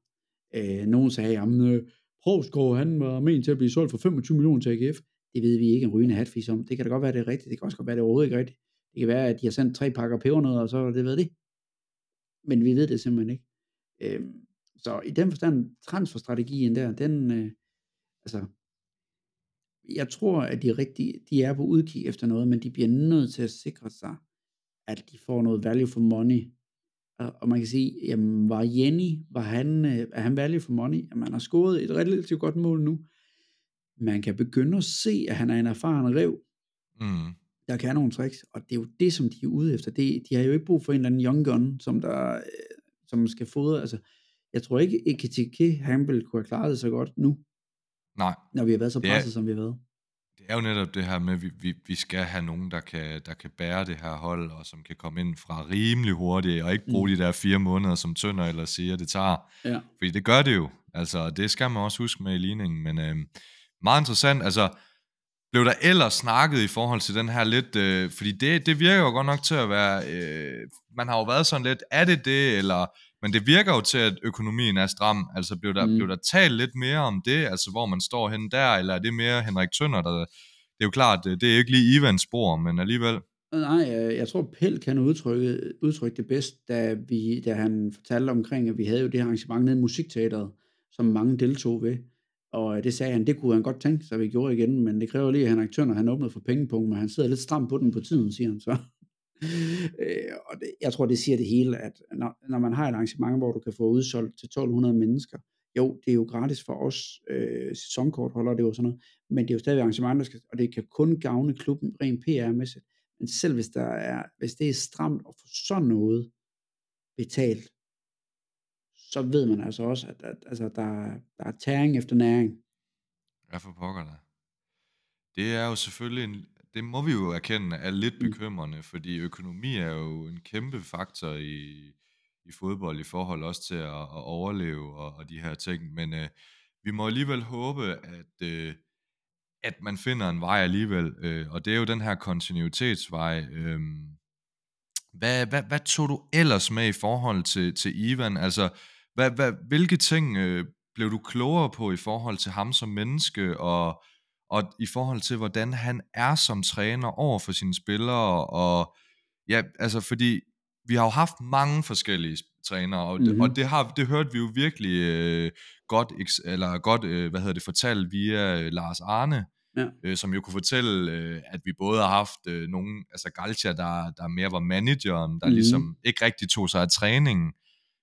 Øh, nogen sagde, at øh, Provsgaard, han var ment til at blive solgt for 25 millioner til AGF. Det ved vi ikke en rygende hatfis om. Det kan da godt være, det er rigtigt. Det kan også godt være, det er overhovedet ikke rigtigt. Det kan være, at de har sendt tre pakker pebernødder, og så har det ved det. Men vi ved det simpelthen ikke. Øhm, så i den forstand, transferstrategien der, den, øh, altså, jeg tror, at de, rigtig, de er på udkig efter noget, men de bliver nødt til at sikre sig, at de får noget value for money. Og, og man kan sige, jamen, var Jenny, var han, øh, er han value for money? Jamen, han har scoret et relativt godt mål nu. Man kan begynde at se, at han er en erfaren rev, mm. der kan nogle tricks, og det er jo det, som de er ude efter. Det, de har jo ikke brug for en eller anden young gun, som, der, øh, som skal fodre. Altså, jeg tror ikke, Ekitike, han ville kunne have klaret det så godt nu. Nej. Når vi har været så presset, er, som vi har været. Det er jo netop det her med, at vi, vi, vi skal have nogen, der kan, der kan bære det her hold, og som kan komme ind fra rimelig hurtigt, og ikke bruge mm. de der fire måneder, som Tønder eller siger, det tager. Ja. Fordi det gør det jo. Altså, det skal man også huske med i ligningen. Men øh, meget interessant, altså, blev der ellers snakket i forhold til den her lidt, øh, fordi det, det virker jo godt nok til at være, øh, man har jo været sådan lidt, er det det, eller men det virker jo til, at økonomien er stram. Altså, blev der, mm. blev der talt lidt mere om det, altså hvor man står hen der, eller er det mere Henrik Tønder, der... Det er jo klart, det er ikke lige Ivans spor, men alligevel. Nej, jeg tror, Pell kan udtrykke, udtrykke det bedst, da, vi, da han fortalte omkring, at vi havde jo det her arrangement nede i Musikteateret, som mange deltog ved. Og det sagde han, det kunne han godt tænke sig, vi gjorde igen, men det kræver lige, at Henrik Tønder han åbnede for pengepunkt, men han sidder lidt stramt på den på tiden, siger han så. Øh, og det, jeg tror, det siger det hele, at når, når man har et arrangement, hvor du kan få udsolgt til 1200 mennesker, jo, det er jo gratis for os, øh, sæsonkortholdere, det er jo sådan noget, men det er jo stadig arrangement, der skal, og det kan kun gavne klubben rent PR-mæssigt. Men selv hvis, der er, hvis det er stramt at få sådan noget betalt, så ved man altså også, at, at altså, der, der er tæring efter næring. Ja, for pokker da. Det er jo selvfølgelig en, det må vi jo erkende er lidt mm. bekymrende, fordi økonomi er jo en kæmpe faktor i, i fodbold i forhold også til at, at overleve og, og de her ting. Men øh, vi må alligevel håbe, at, øh, at man finder en vej alligevel, øh, og det er jo den her kontinuitetsvej. Øh, hvad, hvad, hvad tog du ellers med i forhold til, til Ivan? Altså, hvad, hvad, hvilke ting øh, blev du klogere på i forhold til ham som menneske, og og i forhold til, hvordan han er som træner over for sine spillere, og ja, altså fordi vi har jo haft mange forskellige trænere, og, mm-hmm. og det, har, det hørte vi jo virkelig øh, godt, eller godt øh, hvad hedder det, fortalt via øh, Lars Arne, ja. øh, som jo kunne fortælle, øh, at vi både har haft øh, nogen, altså Galcia, der, der mere var manageren, der mm-hmm. ligesom ikke rigtig tog sig af træningen.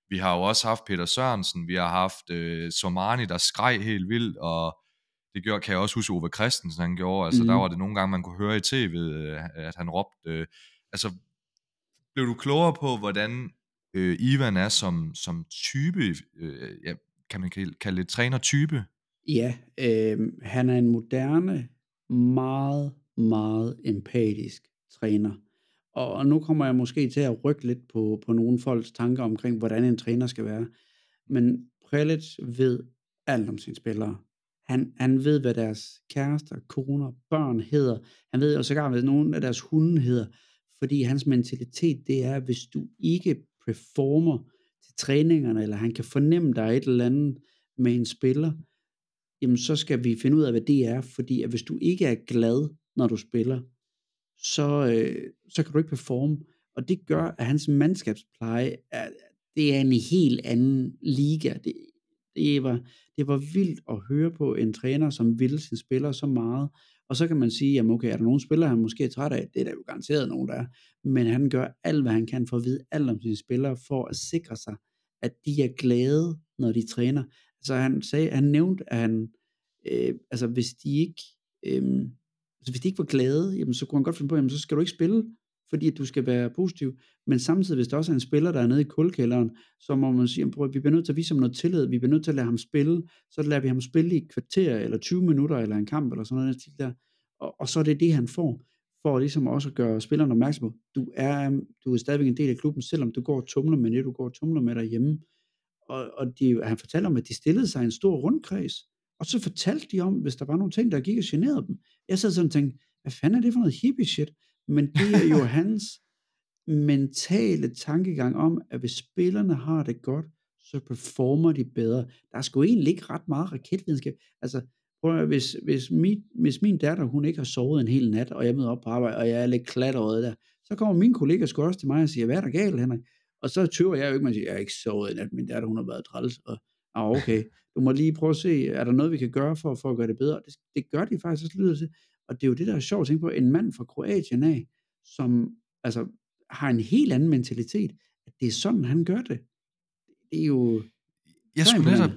Vi har jo også haft Peter Sørensen, vi har haft øh, Somani, der skreg helt vildt, og det gjorde, kan jeg også huske Ove Christensen, han gjorde. Altså, mm. der var det nogle gange, man kunne høre i tv, øh, at han råbte. Øh, altså, blev du klogere på, hvordan øh, Ivan er som, som type, øh, ja, kan man kalde det trænertype? Ja, øh, han er en moderne, meget, meget empatisk træner. Og, og nu kommer jeg måske til at rykke lidt på, på nogle folks tanker omkring, hvordan en træner skal være. Men Prelic ved alt om sine spillere. Han, han ved, hvad deres kærester, koner, børn hedder. Han ved jo sågar, hvad nogle af deres hunde hedder. Fordi hans mentalitet, det er, hvis du ikke performer til træningerne, eller han kan fornemme dig et eller andet med en spiller, jamen så skal vi finde ud af, hvad det er. Fordi at hvis du ikke er glad, når du spiller, så, øh, så kan du ikke performe. Og det gør, at hans mandskabspleje, er, det er en helt anden liga. Det, det var, det var vildt at høre på en træner, som ville sin spiller så meget, Og så kan man sige, jamen okay, er der nogle spillere, han måske er træt af? Det er der jo garanteret nogen, der er. Men han gør alt, hvad han kan for at vide alt om sine spillere, for at sikre sig, at de er glade, når de træner. Altså han, sagde, han nævnte, at han, øh, altså hvis de ikke, øh, altså hvis de ikke var glade, jamen så kunne han godt finde på, jamen så skal du ikke spille, fordi at du skal være positiv. Men samtidig, hvis der også er en spiller, der er nede i kulkælderen, så må man sige, prøv, vi bliver nødt til at vise ham noget tillid, vi bliver nødt til at lade ham spille, så lader vi ham spille i et kvarter, eller 20 minutter, eller en kamp, eller sådan noget der. Og, og så er det det, han får, for ligesom også at gøre spilleren opmærksom på, du er, um, du er stadigvæk en del af klubben, selvom du går og tumler med det, du går og tumler med derhjemme. Og, og de, han fortalte om, at de stillede sig i en stor rundkreds, og så fortalte de om, hvis der var nogle ting, der gik og generede dem. Jeg sad sådan og tænkte, hvad fanden er det for noget hippie shit? Men det er jo hans mentale tankegang om, at hvis spillerne har det godt, så performer de bedre. Der er sgu egentlig ikke ret meget raketvidenskab. Altså, prøv at, hvis, hvis, min, hvis min datter, hun ikke har sovet en hel nat, og jeg møder op på arbejde, og jeg er lidt klatret der, så kommer min kollega sgu også til mig og siger, hvad er der galt, Henrik? Og så tøver jeg jo ikke, man siger, jeg har ikke sovet en nat, min datter, hun har været træls, og ah, okay, du må lige prøve at se, er der noget, vi kan gøre for, for at gøre det bedre? Det, det gør de faktisk også lyder til. Og det er jo det, der er sjovt at tænke på. En mand fra Kroatien af, som altså, har en helt anden mentalitet, at det er sådan, han gør det. Det er jo... Jeg skulle, netop,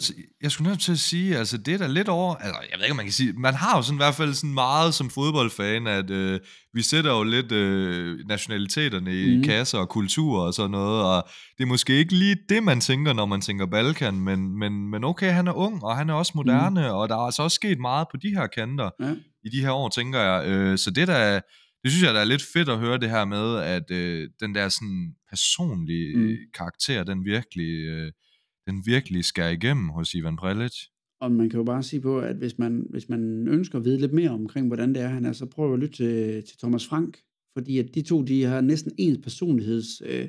jeg skulle netop til at sige, altså det er da lidt over, altså jeg ved ikke, om man kan sige, man har jo sådan i hvert fald sådan meget som fodboldfan, at øh, vi sætter jo lidt øh, nationaliteterne i mm. kasser og kultur og sådan noget, og det er måske ikke lige det, man tænker, når man tænker Balkan, men, men, men okay, han er ung, og han er også moderne, mm. og der er altså også sket meget på de her kanter ja. i de her år, tænker jeg. Øh, så det der det synes jeg, der er lidt fedt at høre det her med, at øh, den der sådan personlige mm. karakter, den virkelig, øh, den virkelig skærer igennem hos Ivan Prelic. Og man kan jo bare sige på, at hvis man, hvis man ønsker at vide lidt mere omkring, hvordan det er, han er, så prøv at lytte til, til Thomas Frank, fordi at de to, de har næsten ens personlighedstest. Øh,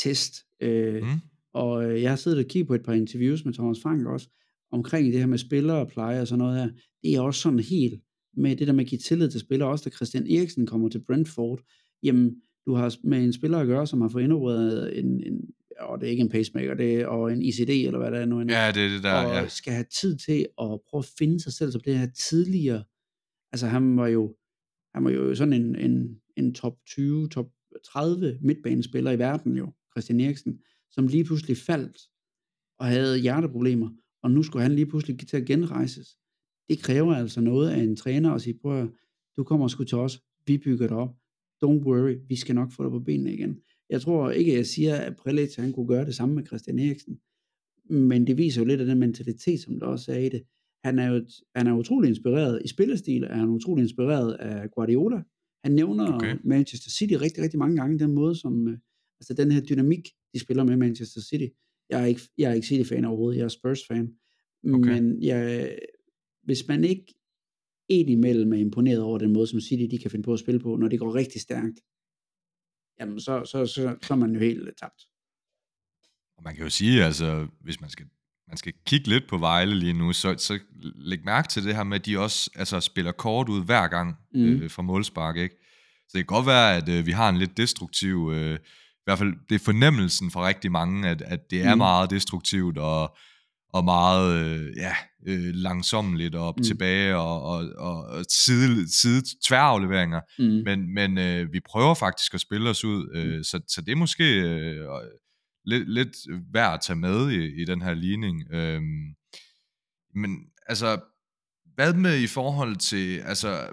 test, øh, mm. Og øh, jeg har siddet og kigget på et par interviews med Thomas Frank også, omkring det her med spillere og pleje og sådan noget her. Det er også sådan helt med det der med at give tillid til spillere, også da Christian Eriksen kommer til Brentford, jamen, du har med en spiller at gøre, som har fået indopereret en, en og det er ikke en pacemaker, det er og en ICD, eller hvad det er nu. Ja, det er det der, og ja. skal have tid til at prøve at finde sig selv som det her tidligere. Altså han var jo, han var jo sådan en, en, en top 20, top 30 midtbanespiller i verden jo, Christian Eriksen, som lige pludselig faldt og havde hjerteproblemer, og nu skulle han lige pludselig til at genrejses det kræver altså noget af en træner at sige, prøv at, du kommer sgu til os, vi bygger det op, don't worry, vi skal nok få dig på benene igen. Jeg tror ikke, jeg siger, at Prelitz, han kunne gøre det samme med Christian Eriksen, men det viser jo lidt af den mentalitet, som der også er i det. Han er jo han er utrolig inspireret, i spillestil er han utrolig inspireret af Guardiola. Han nævner okay. Manchester City rigtig, rigtig mange gange, den måde, som, øh, altså den her dynamik, de spiller med Manchester City. Jeg er ikke, jeg er ikke City-fan overhovedet, jeg er Spurs-fan. Okay. Men jeg, hvis man ikke imellem er imponeret over den måde, som City de kan finde på at spille på, når det går rigtig stærkt, jamen så, så, så, så er man jo helt tabt. Og man kan jo sige, altså, hvis man skal, man skal kigge lidt på Vejle lige nu, så, så læg mærke til det her med, at de også altså, spiller kort ud hver gang mm. øh, fra målspark, ikke? Så det kan godt være, at øh, vi har en lidt destruktiv, øh, i hvert fald det er fornemmelsen for rigtig mange, at, at det er mm. meget destruktivt, og og meget øh, ja, øh, langsomligt og mm. tilbage og, og, og side, side tværafleveringer. Mm. Men, men øh, vi prøver faktisk at spille os ud, øh, mm. så, så det er måske øh, lidt, lidt værd at tage med i, i den her ligning. Øh, men altså, hvad med i forhold til, altså,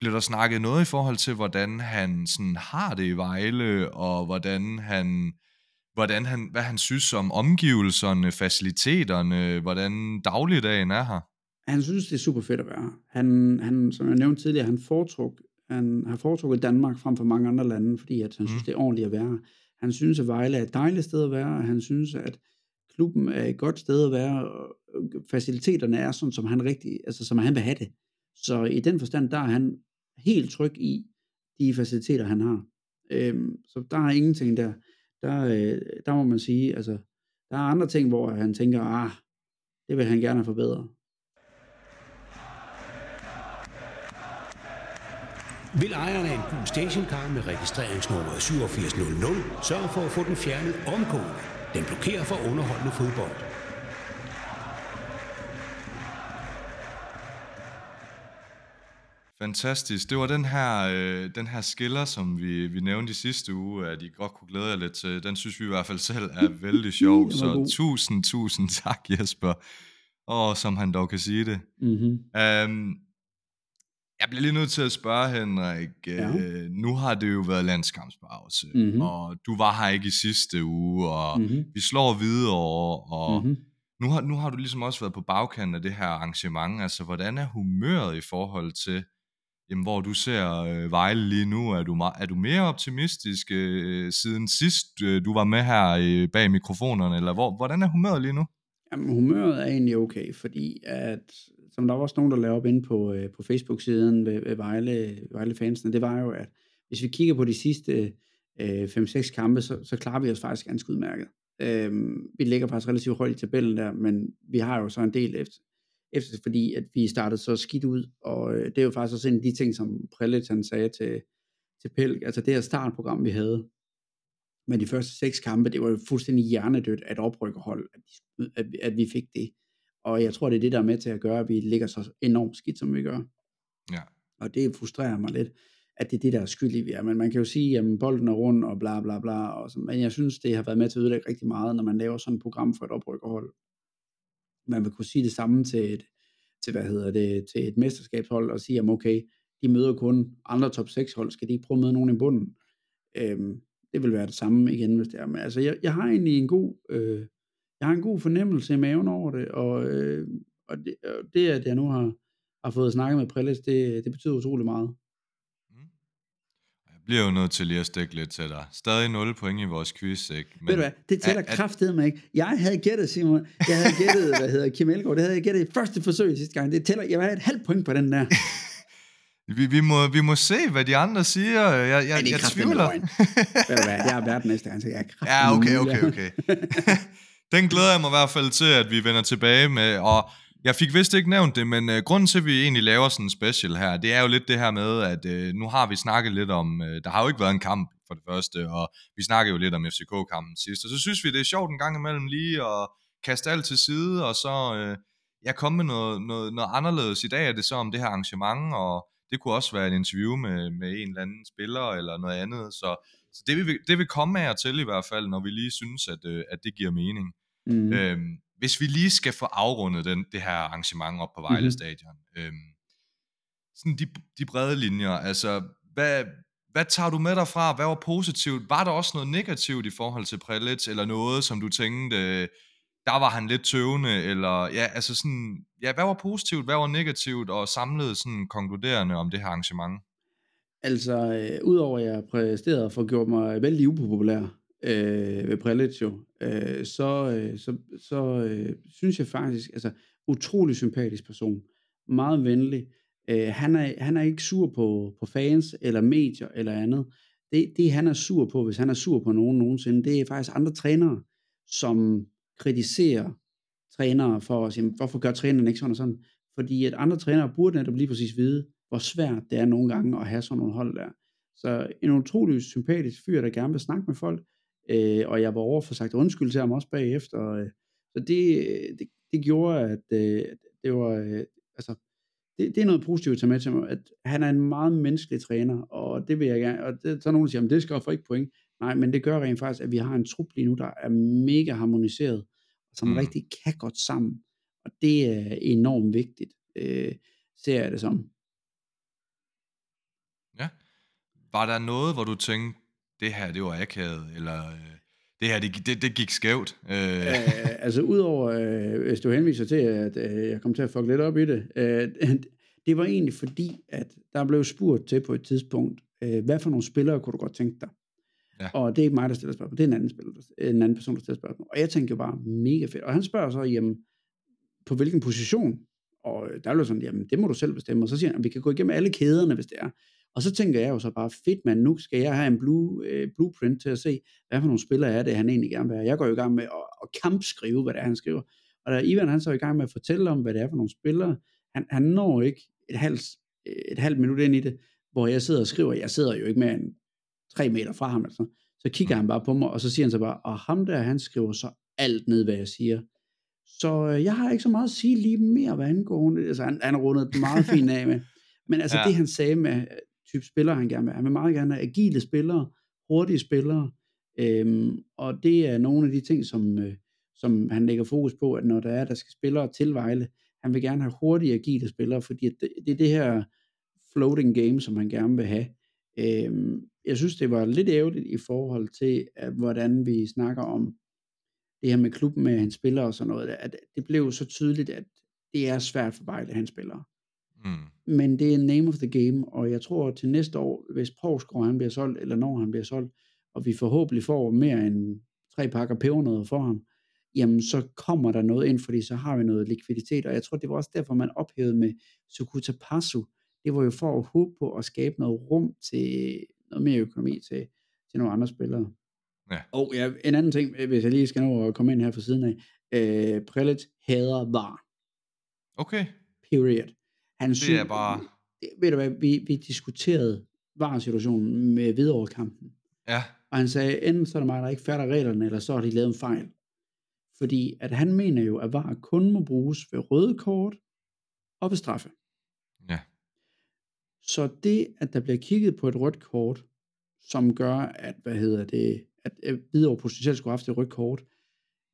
blev der snakket noget i forhold til, hvordan han sådan har det i Vejle, og hvordan han hvordan han, hvad han synes om omgivelserne, faciliteterne, hvordan dagligdagen er her. Han synes, det er super fedt at være Han, han som jeg nævnte tidligere, han, foretruk, han har foretrukket Danmark frem for mange andre lande, fordi at han mm. synes, det er ordentligt at være Han synes, at Vejle er et dejligt sted at være, han synes, at klubben er et godt sted at være, og faciliteterne er sådan, som han rigtig, altså som han vil have det. Så i den forstand, der er han helt tryg i de faciliteter, han har. Øhm, så der er ingenting der der, øh, der må man sige, altså, der er andre ting, hvor han tænker, ah, det vil han gerne forbedre. Vil ejeren af en gul stationcar med registreringsnummer 8700 sørge for at få den fjernet omgående? Den blokerer for underholdende fodbold. Fantastisk. Det var den her, øh, den her skiller, som vi, vi nævnte i sidste uge, at I godt kunne glæde jer lidt til. Den synes vi i hvert fald selv er vældig sjov. så tusind, tusind tak, Jesper. Og som han dog kan sige det. Mm-hmm. Um, jeg bliver lige nødt til at spørge, Henrik. Ja. Øh, nu har det jo været landskampspause, mm-hmm. og du var her ikke i sidste uge, og mm-hmm. vi slår videre, og mm-hmm. nu, har, nu har du ligesom også været på bagkanten af det her arrangement. Altså, hvordan er humøret i forhold til, jamen, hvor du ser øh, Vejle lige nu? Er du, er du mere optimistisk øh, siden sidst, øh, du var med her øh, bag mikrofonerne, eller hvor, hvordan er humøret lige nu? Jamen, humøret er egentlig okay, fordi at som der var også nogen, der lavede op inde på, øh, på Facebook-siden ved, ved Vejle, Vejle fansene, det var jo, at hvis vi kigger på de sidste øh, 5-6 kampe, så, så klarer vi os faktisk ganske udmærket. Øh, vi ligger faktisk relativt højt i tabellen der, men vi har jo så en del efter, efter fordi at vi startede så skidt ud, og øh, det er jo faktisk også en af de ting, som Prelitz han sagde til, til Pelk, altså det her startprogram, vi havde, med de første seks kampe, det var jo fuldstændig hjernedødt at oprykkerhold, at, at, at vi fik det. Og jeg tror, det er det, der er med til at gøre, at vi ligger så enormt skidt, som vi gør. Ja. Og det frustrerer mig lidt, at det er det, der er skyld i, vi er. Men man kan jo sige, at bolden er rundt og bla bla bla. Og så, men jeg synes, det har været med til at ødelægge rigtig meget, når man laver sådan et program for et oprykkerhold. Man vil kunne sige det samme til et, til, hvad hedder det, til et mesterskabshold og sige, at okay, de møder kun andre top 6 hold, skal de ikke prøve at møde nogen i bunden? Øhm, det vil være det samme igen, hvis det er. Men altså, jeg, jeg har egentlig en god, øh, jeg har en god fornemmelse i maven over det, og, øh, og, det, og det, at jeg nu har, har fået snakket med Prilles, det, det betyder utrolig meget. Bliver jo nødt til lige at stikke lidt til dig. Stadig 0 point i vores quiz, ikke? Men, Ved du hvad, det tæller at, kraftedet mig ikke. Jeg havde gættet, Simon. Jeg havde gættet, hvad hedder Kim Elgaard. Det havde jeg gættet i første forsøg sidste gang. Det tæller, jeg have et halvt point på den der. Vi, vi, må, vi må se, hvad de andre siger. Jeg, jeg, jeg, tvivler. Ved du hvad, jeg er verden næste gang, så jeg er Ja, okay, okay, okay. Den glæder jeg mig i hvert fald til, at vi vender tilbage med. Og jeg fik vist ikke nævnt det, men uh, grunden til, at vi egentlig laver sådan en special her, det er jo lidt det her med, at uh, nu har vi snakket lidt om, uh, der har jo ikke været en kamp for det første, og vi snakker jo lidt om FCK-kampen sidst, og så synes vi, det er sjovt en gang imellem lige at kaste alt til side, og så uh, jeg komme med noget, noget, noget anderledes. I dag er det så om det her arrangement, og det kunne også være et interview med, med en eller anden spiller, eller noget andet, så, så det, vil, det vil komme af til i hvert fald, når vi lige synes, at, at det giver mening. Mm. Øhm, hvis vi lige skal få afrundet den, det her arrangement op på Vejle mm-hmm. Stadion. Øhm, sådan de, de brede linjer, altså hvad, hvad tager du med dig fra? Hvad var positivt? Var der også noget negativt i forhold til Prelitz, eller noget, som du tænkte, der var han lidt tøvende, eller ja, altså sådan, ja, hvad var positivt, hvad var negativt, og samlet sådan konkluderende om det her arrangement? Altså, øh, udover at jeg præsterede for gøre mig vældig upopulær, øh, ved Prelitz jo, øh, så, øh, så, så øh, synes jeg faktisk, altså utrolig sympatisk person, meget venlig. Øh, han, er, han er ikke sur på, på fans eller medier eller andet. Det, det han er sur på, hvis han er sur på nogen nogensinde, det er faktisk andre trænere, som kritiserer trænere for at sige, hvorfor gør træneren ikke sådan og sådan? Fordi at andre trænere burde netop lige præcis vide, hvor svært det er nogle gange at have sådan nogle hold der. Så en utrolig sympatisk fyr, der gerne vil snakke med folk, Øh, og jeg var over for sagt undskyld til ham også bagefter. Øh, så det, det, det gjorde, at øh, det var, øh, altså, det, det er noget positivt at tage med til mig, at han er en meget menneskelig træner, og det vil jeg gerne, og det, så er nogen, der siger, at det skal få ikke point. Nej, men det gør rent faktisk, at vi har en trup lige nu, der er mega harmoniseret, og som mm. rigtig kan godt sammen. Og det er enormt vigtigt, øh, ser jeg det som. Ja. Var der noget, hvor du tænkte, det her, det var akavet, eller øh, det her, det, det, det gik skævt? Øh. Øh, altså udover, øh, hvis du henviser til, at øh, jeg kom til at fuck lidt op i det, øh, det var egentlig fordi, at der blev spurgt til på et tidspunkt, øh, hvad for nogle spillere kunne du godt tænke dig? Ja. Og det er ikke mig, der stiller spørgsmål, det er en anden, spiller, en anden person, der stiller spørgsmål. Og jeg tænkte jo bare, mega fedt. Og han spørger så, jamen, på hvilken position? Og der blev sådan, jamen, det må du selv bestemme. Og så siger han, at vi kan gå igennem alle kæderne, hvis det er. Og så tænker jeg jo så bare, fedt mand, nu skal jeg have en blue, øh, blueprint til at se, hvad for nogle spillere er det, han egentlig gerne vil have. Jeg går jo i gang med at, at kampskrive, hvad det er, han skriver. Og da Ivan han så i gang med at fortælle om, hvad det er for nogle spillere, han, han når ikke et halvt, et halvt minut ind i det, hvor jeg sidder og skriver, jeg sidder jo ikke mere end tre meter fra ham, altså. så kigger han bare på mig, og så siger han så bare, og ham der, han skriver så alt ned, hvad jeg siger. Så øh, jeg har ikke så meget at sige lige mere, hvad angår. Altså, han, han rundet meget fint af med. Men altså Ja. det, han sagde med type spillere, han gerne vil. Han vil meget gerne have agile spillere, hurtige spillere, øhm, og det er nogle af de ting, som, øh, som han lægger fokus på, at når der er, der skal spillere til Vejle, han vil gerne have hurtige, agile spillere, fordi at det, det er det her floating game, som han gerne vil have. Øhm, jeg synes, det var lidt ærgerligt i forhold til, at, hvordan vi snakker om det her med klubben med hans spillere og sådan noget, at det blev så tydeligt, at det er svært for Vejle, hans spillere. Mm. Men det er name of the game, og jeg tror til næste år, hvis Provsgaard han bliver solgt, eller når han bliver solgt, og vi forhåbentlig får mere end tre pakker pebernødder for ham, jamen så kommer der noget ind, fordi så har vi noget likviditet, og jeg tror, det var også derfor, man ophævede med Sukuta Pasu. Det var jo for at håbe på at skabe noget rum til noget mere økonomi til, til nogle andre spillere. Ja. Og ja, en anden ting, hvis jeg lige skal nå at komme ind her fra siden af, øh, Prelec hader var. Okay. Period. Han Det er bare... ved du hvad, vi, vi diskuterede VAR-situationen med Hvidovre-kampen, Ja. og han sagde, enten så er det mig, der ikke fatter reglerne, eller så har de lavet en fejl. Fordi at han mener jo, at VAR kun må bruges ved røde kort og ved straffe. Ja. Så det, at der bliver kigget på et rødt kort, som gør, at, hvad hedder det, at Hvidovre potentielt skulle have haft et rødt kort,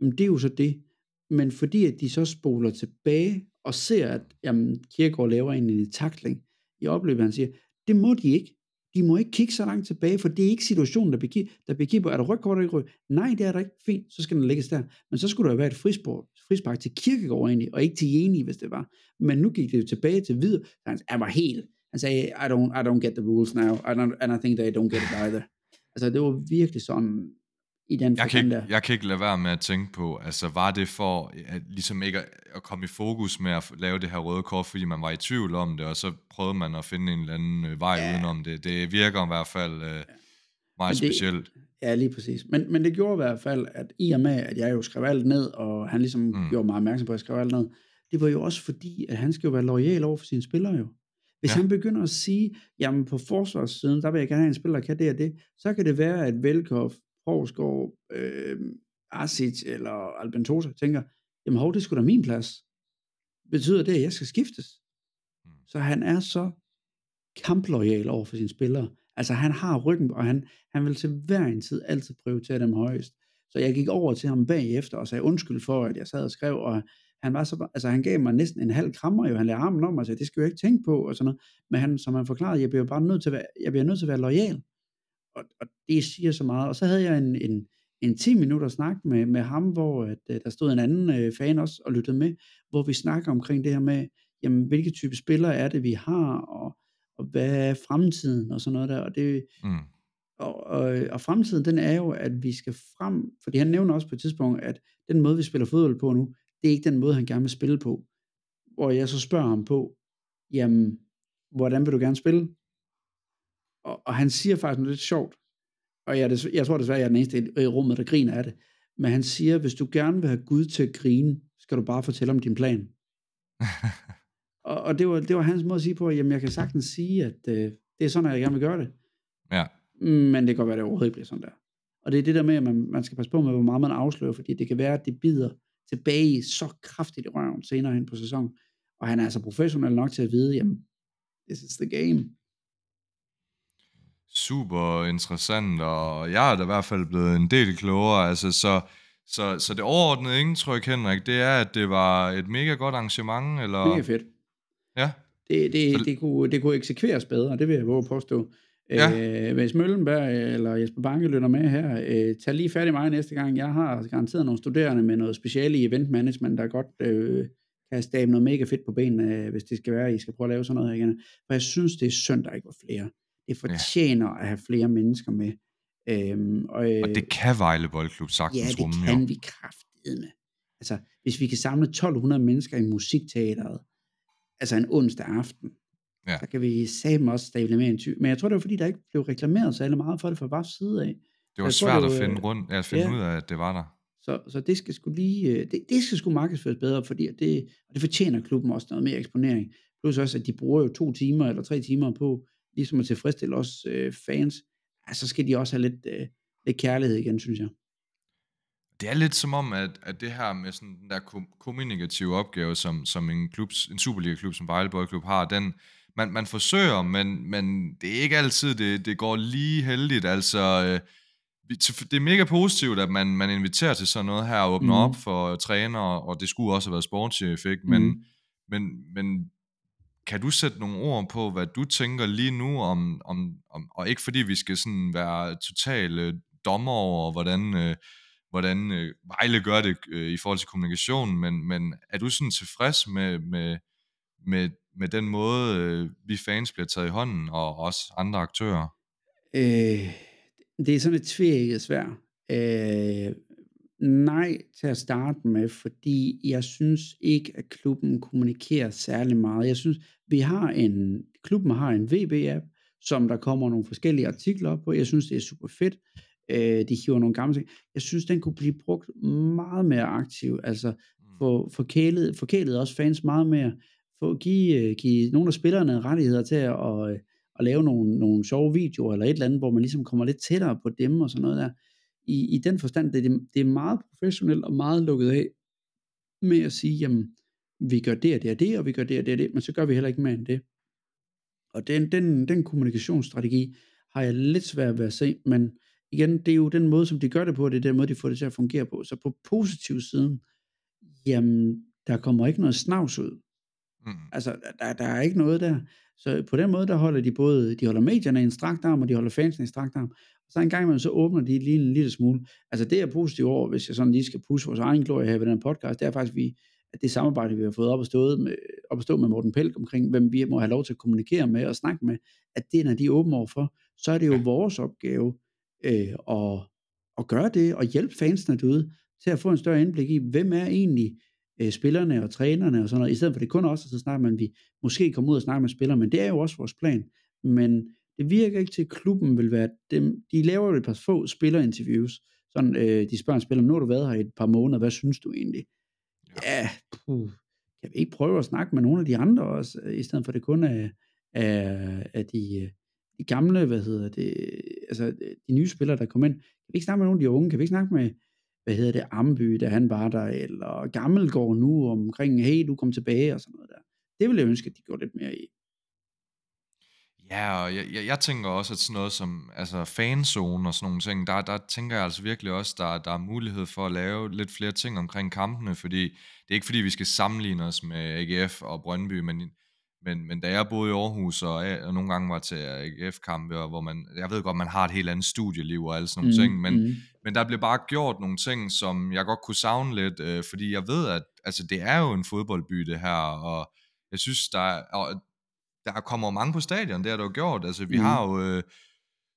men det er jo så det. Men fordi at de så spoler tilbage og ser, at jamen, Kierkegaard laver en, en takling i opløbet, han siger, det må de ikke. De må ikke kigge så langt tilbage, for det er ikke situationen, der bliver, der bliver kigget på. Er der rødt kort eller ikke? Nej, det er der ikke. Fint, så skal den lægges der. Men så skulle der jo være et frispark, frispark til Kierkegaard egentlig, og ikke til Jeni, hvis det var. Men nu gik det jo tilbage til videre. Han, han var helt, han sagde, I don't, I don't get the rules now, I don't, and I think they don't get it either. Altså, det var virkelig sådan, i den Jeg kan, ikke, jeg kan ikke lade være med at tænke på, altså var det for at, ligesom ikke at, at komme i fokus med at lave det her røde kort, fordi man var i tvivl om det, og så prøvede man at finde en eller anden øh, vej Ja. udenom det. Det virker i hvert fald øh, meget Men det- specielt. Ja, lige præcis. Men, men det gjorde i hvert fald, at i og med, at jeg jo skrev alt ned, og han ligesom mm. Gjorde mig opmærksom på, at jeg skrev alt ned, det var jo også fordi, at han skal jo være lojal over for sine spillere jo. Hvis. Ja. han begynder at sige, jamen på forsvarssiden, der vil jeg gerne have en spiller, der kan det og det, så kan det være, at Velkov, Provsgaard, øh, Asic eller Albentosa tænker, jamen hov, det skulle da min plads. Betyder det, at jeg skal skiftes? Mm. Så han er så kamplojal over for sine spillere. Altså han har ryggen, og han, han vil til hver en tid altid prioritere dem højest. Så jeg gik over til ham bagefter og sagde undskyld for, at jeg sad og skrev, og han var så, altså han gav mig næsten en halv krammer jo, han lagde armen om og sagde, det skal jeg ikke tænke på, og sådan noget. Men han, som han forklarede, jeg bliver bare nødt til at være, jeg bliver nødt til at være lojal. Og, og det siger så meget. Og så havde jeg en, en, en 10 minutter snak med, med ham, hvor at, øh, der stod en anden øh, fan også og lyttede med, hvor vi snakker omkring det her med, jamen, hvilke type spillere er det, vi har, og, og hvad er fremtiden, og sådan noget der. Og, det, Mm. og, og, og fremtiden, den er jo, at vi skal frem, fordi han nævner også på et tidspunkt, at den måde, vi spiller fodbold på nu, det er ikke den måde, han gerne vil spille på. Hvor jeg så spørger ham på, jamen, hvordan vil du gerne spille? Og, og han siger faktisk noget lidt sjovt, og jeg, er des, jeg tror desværre, jeg er den eneste i- rummet, der griner af det, men han siger, hvis du gerne vil have Gud til at grine, skal du bare fortælle om din plan. Og, og det, var, det var hans måde at sige på, at jamen, jeg kan sagtens sige, at øh, det er sådan, at jeg gerne vil gøre det. Ja. Men det kan godt være, at det overhovedet bliver sådan der. Og det er det der med, at man, man skal passe på med, hvor meget man afslører, fordi det kan være, at det bider tilbage så kraftigt i røven senere hen på sæsonen. Og han er altså professionel nok til at vide, jamen, this is the game. Super interessant, og jeg er da i hvert fald blevet en del klogere. Altså, så, så, så det overordnede indtryk, Henrik, det er, at det var et mega godt arrangement, eller? Mega fedt. Ja, Det, det, Så- det, kunne, det kunne eksekveres bedre, det vil jeg våge påstå. Ja. Øh, hvis Møllenberg eller Jesper Banke lytter med her, øh, tag lige fat i mig næste gang. Jeg har garanteret nogle studerende med noget speciale i event management, der godt øh, kan stable noget mega fedt på benene, øh, hvis det skal være, I skal prøve at lave sådan noget her igen. For jeg synes, det er synd, der ikke var flere. Det fortjener ja. at have flere mennesker med. Øhm, og, øh, og det kan Vejle Boldklub sagtens Ja, det rumme, kan jo. vi kraftedeme. Altså, hvis vi kan samle 1200 mennesker i musikteateret, altså en onsdag aften, Ja. så kan vi sammen også stable mere end 20. Men jeg tror, det var fordi, der ikke blev reklameret så meget for det fra bare side af. Det var tror, svært det at finde, rundt, at finde ja. ud af, at det var der. Så, så det skal sgu lige, øh, det, det skal sgu markedsføres bedre, fordi det, og det fortjener klubben også noget mere eksponering. Plus også, at de bruger jo to timer eller tre timer på, ligesom at tilfredsstille os øh, fans. Ja, så skal de også have lidt, øh, lidt kærlighed igen, synes jeg. Det er lidt som om, at, at det her med sådan den der kom- kommunikative opgave, som, som en, klub, en Superliga-klub som Vejle Boldklub har, den man, man forsøger, men, men det er ikke altid, det, det går lige heldigt. Altså, øh, det er mega positivt, at man, man inviterer til sådan noget her, og åbner mm. op for træner, og det skulle også have været sportschef, ikke? Men, mm. men, men kan du sætte nogle ord på, hvad du tænker lige nu om, om, om og ikke fordi vi skal sådan være totale dommer over, hvordan, øh, hvordan øh, Vejle gør det øh, i forhold til kommunikation, men, men er du sådan tilfreds med, med, med, med den måde, øh, vi fans bliver taget i hånden, og også andre aktører? Øh, det er sådan et tvækket svær. Øh, nej til at starte med, fordi jeg synes ikke, at klubben kommunikerer særlig meget. Jeg synes, vi har en, klubben har en VB-app, som der kommer nogle forskellige artikler op på. Jeg synes, det er super fedt. Øh, de hiver nogle gamle ting. Jeg synes, den kunne blive brugt meget mere aktivt. Altså, få mm. forkælet, forkælet også fans meget mere. Få, give, øh, give nogle af spillerne rettigheder til at, at, at lave nogle, nogle sjove videoer, eller et eller andet, hvor man ligesom kommer lidt tættere på dem og sådan noget der. I, i den forstand, det, det er meget professionelt og meget lukket af med at sige, jamen, vi gør det og det og det, og vi gør det og det og det, men så gør vi heller ikke mere end det. Og den, den, den kommunikationsstrategi har jeg lidt svært ved at se, men igen, det er jo den måde, som de gør det på, det er den måde, de får det til at fungere på. Så på positiv siden, jamen, der kommer ikke noget snavs ud. Mm. Altså, der, der er ikke noget der. Så på den måde, der holder de både, de holder medierne i en strakt arm, og de holder fansene i en strakt arm. Så en gang imellem, så åbner de lige en lille smule. Altså det er positivt over, hvis jeg sådan lige skal pusse vores egen glorie her ved den podcast, det er faktisk, vi, at det samarbejde, vi har fået op at, stå med, op at stå med Morten Pelk omkring, hvem vi må have lov til at kommunikere med og snakke med, at det, når de er åbne overfor, så er det jo vores opgave øh, at, at gøre det, og hjælpe fansene derude til at få en større indblik i, hvem er egentlig øh, spillerne og trænerne og sådan noget, i stedet for det kun også, så snakker man, vi måske kommer ud og snakker med spillere, men det er jo også vores plan. Men det virker ikke til, at klubben vil være dem. De laver jo et par få spillerinterviews. Sådan, øh, de spørger en spiller, nu har du været her i et par måneder, hvad synes du egentlig? Ja, puh, kan vi ikke prøve at snakke med nogle af de andre også, øh, i stedet for det kun er, er, er de, øh, de gamle, hvad hedder det, altså de nye spillere, der kommer ind. Kan vi ikke snakke med nogle af de unge? Kan vi ikke snakke med, hvad hedder det, Amby, da han var der, eller Gammelgård nu omkring, hey, du kom tilbage og sådan noget der. Det ville jeg ønske, at de gjorde lidt mere i. Ja, og jeg, jeg, jeg tænker også, at sådan noget som altså fanzone og sådan nogle ting, der, der tænker jeg altså virkelig også, der, der er mulighed for at lave lidt flere ting omkring kampene, fordi det er ikke fordi, vi skal sammenligne os med AGF og Brøndby, men, men, men da jeg boede i Aarhus, og, og nogle gange var til AGF-kampe, og hvor man, jeg ved godt, man har et helt andet studieliv og alle sådan nogle mm, ting, men, mm. men der blev bare gjort nogle ting, som jeg godt kunne savne lidt, øh, fordi jeg ved, at altså, det er jo en fodboldby det her, og jeg synes, der er, og der kommer mange på stadion, det har du jo gjort. Altså, vi mm. har jo, øh,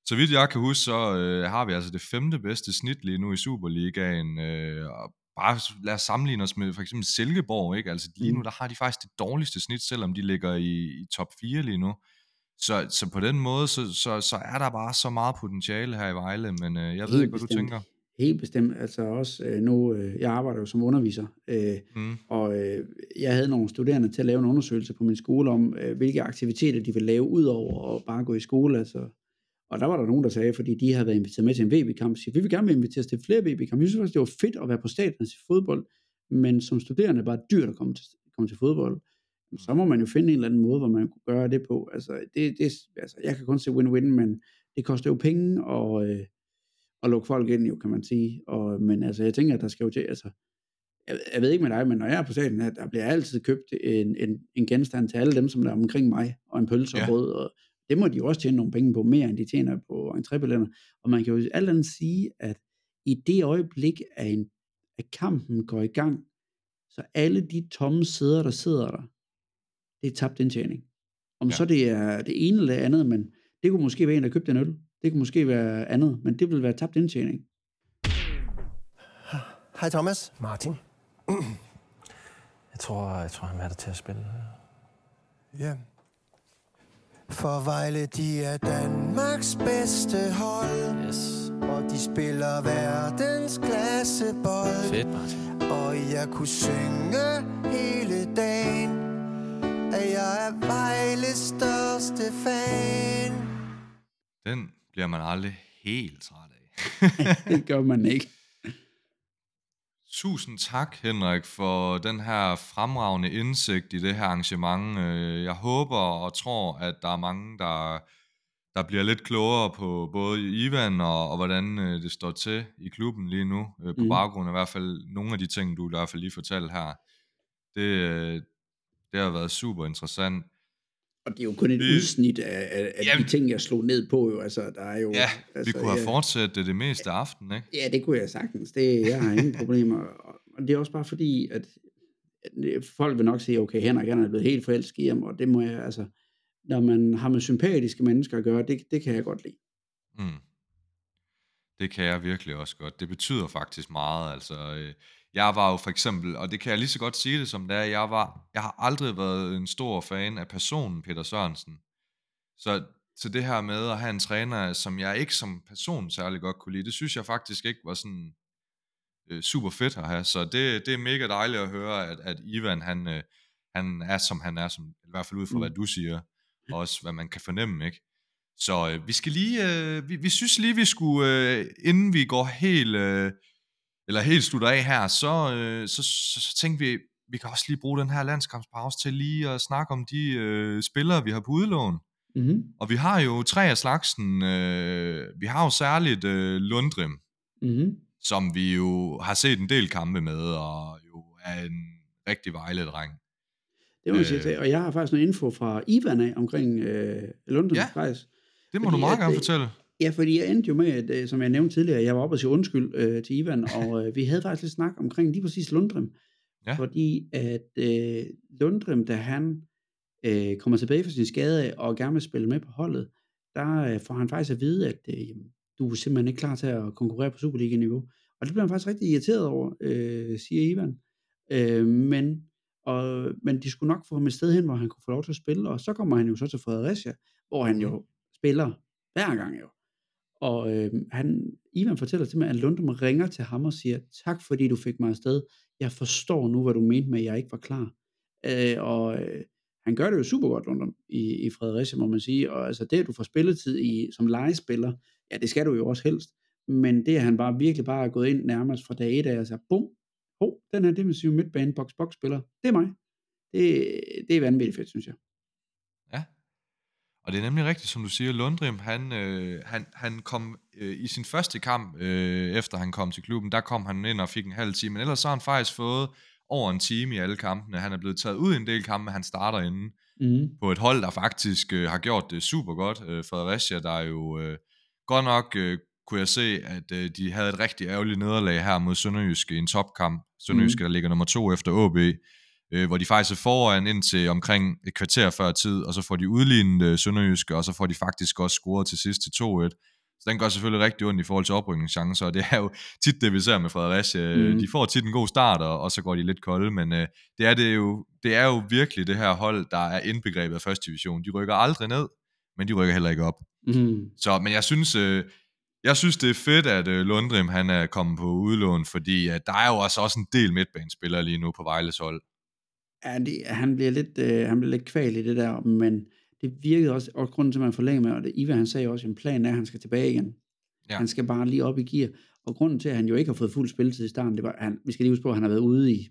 så vidt jeg kan huske, så øh, har vi altså det femte bedste snit lige nu i Superligaen. Øh, og bare lad os sammenligne os med for eksempel Silkeborg, ikke? Altså lige nu, der har de faktisk det dårligste snit, selvom de ligger i, i top 4 lige nu. Så, så på den måde, så, så, så er der bare så meget potentiale her i Vejle, men øh, jeg ved ikke, hvad du tænker. Helt bestemt. Altså også øh, nu, øh, jeg arbejder jo som underviser, øh, mm. og øh, jeg havde nogle studerende til at lave en undersøgelse på min skole om, øh, hvilke aktiviteter de ville lave ud over at bare gå i skole. Altså. Og der var der nogen, der sagde, fordi de havde været inviteret med til en VB-kamp, siger, vi vil gerne invitere os til flere VB-kampe. Jeg synes faktisk, det var fedt at være på stadion til fodbold, men som studerende bare dyrt at komme til, komme til fodbold. Så må man jo finde en eller anden måde, hvor man kunne gøre det på. Altså, det, det, altså jeg kan kun se win-win, men det koster jo penge, og... Øh, at lukke folk ind, jo, kan man sige. Og, men altså, jeg tænker, at der skal jo til, altså, jeg, jeg ved ikke med dig, men når jeg er på stadion, at der bliver altid købt en, en, en genstand til alle dem, som der er omkring mig, og en pølse og ja. brød, og det må de jo også tjene nogle penge på, mere end de tjener på entrébilletter. Og man kan jo alt andet sige, at i det øjeblik, at, en, at kampen går i gang, så alle de tomme sæder, der sidder der, det er tabt indtjening. Om ja. så det er det ene eller andet, men det kunne måske være en, der købte en øl, det kunne måske være andet, men det vil være tabt indtjening. Hej Thomas. Martin. Jeg tror, jeg tror han er der til at spille. Ja. For Vejle, de er Danmarks bedste hold. Yes. Og de spiller verdens klassebold. Fedt, Martin. Og jeg kunne synge hele dagen, at jeg er Vejles største fan. Bliver man aldrig helt træt af. det gør man ikke. Tusind tak, Henrik, for den her fremragende indsigt i det her arrangement. Øh, jeg håber og tror, at der er mange, der, der bliver lidt klogere på både Ivan og, og hvordan øh, det står til i klubben lige nu, øh, på mm. baggrund af i hvert fald nogle af de ting, du i hvert fald lige fortalte her. Det, det har været super interessant. Og det er jo kun et vi, udsnit af, af, af jamen, de ting, jeg slog ned på. Jo. Altså, der er jo, ja, altså, vi kunne have ja, fortsat det det meste af aftenen, ikke? Ja, det kunne jeg sagtens. Det, jeg har ingen problemer. Og det er også bare fordi, at folk vil nok sige, okay, Henrik han er blevet helt forelsket i ham, og det må jeg, altså, når man har med sympatiske mennesker at gøre, det, det kan jeg godt lide. Mm. Det kan jeg virkelig også godt. Det betyder faktisk meget, altså... Øh, jeg var jo for eksempel, og det kan jeg lige så godt sige det som det er, jeg, var, jeg har aldrig været en stor fan af personen Peter Sørensen. Så, så det her med at have en træner, som jeg ikke som person særlig godt kunne lide, det synes jeg faktisk ikke var sådan øh, super fedt at have. Så det, det er mega dejligt at høre, at, at Ivan han, øh, han er som han er, som, i hvert fald ud fra mm. hvad du siger, og også hvad man kan fornemme, ikke? Så øh, vi skal lige, øh, vi, vi synes lige, vi skulle, øh, inden vi går helt... Øh, eller helt slutter af her, så, øh, så, så, så tænkte vi, vi kan også lige bruge den her landskampspause til lige at snakke om de øh, spillere, vi har på udlån. Mm-hmm. Og vi har jo tre af slagsen. Øh, vi har jo særligt øh, Lundrim, mm-hmm. som vi jo har set en del kampe med, og jo er en rigtig Vejle-dreng. Det må jeg sige Og jeg har faktisk noget info fra Ivan af omkring øh, Lundrim ja, faktisk. det må fordi, du meget gerne fortælle. Ja, fordi jeg endte jo med, at, øh, som jeg nævnte tidligere, jeg var oppe og sige undskyld øh, til Ivan, og øh, vi havde faktisk lidt snak omkring lige præcis Lundrim. Ja. Fordi at øh, Lundrim, da han øh, kommer tilbage fra sin skade og gerne vil spille med på holdet, der øh, får han faktisk at vide, at øh, du er simpelthen ikke klar til at konkurrere på Superliga-niveau. Og det bliver han faktisk rigtig irriteret over, øh, siger Ivan. Øh, men, og, men de skulle nok få ham et sted hen, hvor han kunne få lov til at spille, og så kommer han jo så til Fredericia, hvor han jo spiller hver gang jo. Og øh, han, Ivan fortæller til mig, at Lundum ringer til ham og siger, tak fordi du fik mig afsted. Jeg forstår nu, hvad du mente med, at jeg ikke var klar. Øh, og øh, han gør det jo super godt Lundum i, i Fredericia, må man sige. Og altså det, at du får spilletid i, som legespiller, ja, det skal du jo også helst. Men det, at han bare virkelig bare er gået ind nærmest fra dag et af og sagde, bum, ho, den her defensive midtbane box box spiller, det er mig. Det, det er vanvittigt fedt, synes jeg. Og det er nemlig rigtigt, som du siger, Lundrim, han, øh, han, han kom øh, i sin første kamp, øh, efter han kom til klubben, der kom han ind og fik en halv time, men ellers så har han faktisk fået over en time i alle kampene. Han er blevet taget ud i en del kampe, han starter inden mm. på et hold, der faktisk øh, har gjort det super godt. Øh, Fredericia, der er jo øh, godt nok, øh, kunne jeg se, at øh, de havde et rigtig ærgerligt nederlag her mod Sønderjyske i en topkamp. Sønderjyske, mm. der ligger nummer to efter OB øh, hvor de faktisk er foran indtil omkring et kvarter før tid, og så får de udlignet øh, Sønderjyske, og så får de faktisk også scoret til sidst til 2-1. Så den gør selvfølgelig rigtig ondt i forhold til oprykningschancer, og det er jo tit det, vi ser med Fredericia. Mm. De får tit en god start, og, så går de lidt kolde, men øh, det, er det, jo, det er jo virkelig det her hold, der er indbegrebet af første division. De rykker aldrig ned, men de rykker heller ikke op. Mm. Så, men jeg synes, øh, jeg synes, det er fedt, at øh, Lundrim han er kommet på udlån, fordi øh, der er jo også, også en del midtbanespillere lige nu på Vejles hold. Ja, det, han, bliver lidt, øh, han bliver lidt kval i det der, men det virkede også, og grunden til, at man forlænger med, og det, Ivan han sagde også, at planen er, at han skal tilbage igen. Ja. Han skal bare lige op i gear. Og grunden til, at han jo ikke har fået fuld spilletid i starten, det var, han, vi skal lige huske på, at han har været ude i,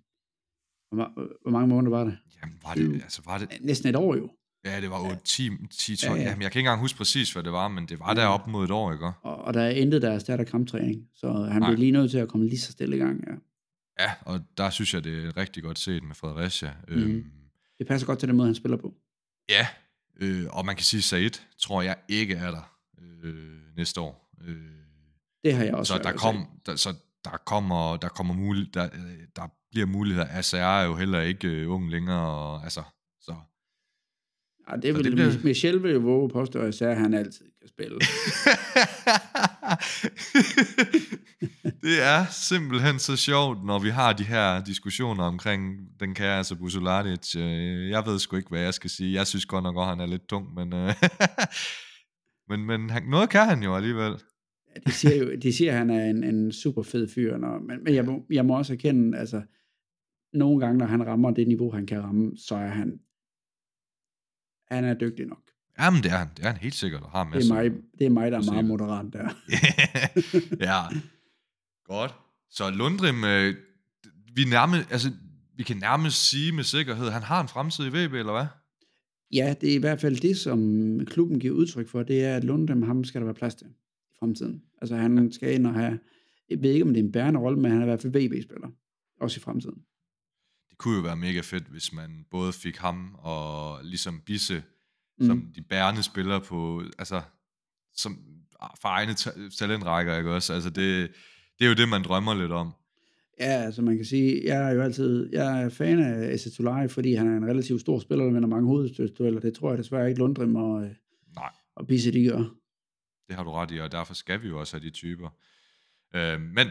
hvor, hvor mange måneder var det? Jamen, var det, altså var det... Næsten et år jo. Ja, det var 8, 10, 10 12. Ja, ja. Jamen, jeg kan ikke engang huske præcis, hvad det var, men det var ja. der op mod et år, ikke? Og, og der er intet, der erstatter kamptræning, så han Nej. bliver lige nødt til at komme lige så stille i gang, ja. Ja, og der synes jeg, det er rigtig godt set med Fredericia. Mm. Øhm, det passer godt til den måde, han spiller på. Ja, øh, og man kan sige, at Said tror jeg ikke er der øh, næste år. Øh, det har jeg også Så der, kom, der, så der kommer, der kommer mulighed, der, der bliver muligheder. Jeg er jo heller ikke øh, ung længere, og, altså, så Ja, det vil, det bliver... Michel vil jo våge påstå, at han altid kan spille. det er simpelthen så sjovt, når vi har de her diskussioner omkring den kære altså Busuladic. Øh, jeg ved sgu ikke, hvad jeg skal sige. Jeg synes godt nok, at han er lidt tung, men, øh, men, men han, noget kan han jo alligevel. De siger jo, de siger, at han er en, en super fed fyr, når, men, men jeg, må, jeg må også erkende, altså, nogle gange, når han rammer det niveau, han kan ramme, så er han han er dygtig nok. Jamen, det er han. Det er han helt sikkert. Har det, er mig, det er mig, der er meget moderat der. ja, godt. Så Lundrim, øh, vi, nærmest, altså, vi kan nærmest sige med sikkerhed, han har en fremtid i VB, eller hvad? Ja, det er i hvert fald det, som klubben giver udtryk for, det er, at Lundem, ham skal der være plads til i fremtiden. Altså han skal ind og have, jeg ved ikke, om det er en bærende rolle, men han er i hvert fald VB-spiller, også i fremtiden. Det kunne jo være mega fedt, hvis man både fik ham og ligesom Bisse, mm. som de bærende spillere på, altså som for egne ta- talentrækker, ikke også? Altså det, det er jo det, man drømmer lidt om. Ja, altså man kan sige, jeg er jo altid, jeg er fan af Esetulai, fordi han er en relativt stor spiller, der vinder mange hovedstødstueller. Det tror jeg desværre ikke Lundrim og, Nej. og Bisse, de gør. Det har du ret i, og derfor skal vi jo også have de typer. Øh, men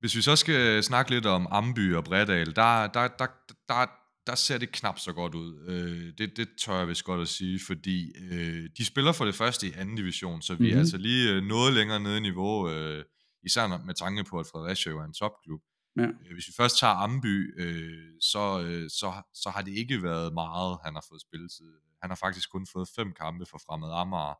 hvis vi så skal snakke lidt om Amby og Bredal, der, der, der, der, der ser det knap så godt ud. Øh, det, det tør jeg vist godt at sige, fordi øh, de spiller for det første i anden division, så vi mm-hmm. er altså lige øh, noget længere nede i niveau, øh, især med tanke på, at Fredericia jo er en topklub. Ja. Øh, hvis vi først tager Amby, øh, så, øh, så, så har det ikke været meget, han har fået spilletid. Han har faktisk kun fået fem kampe for Fremad Amager,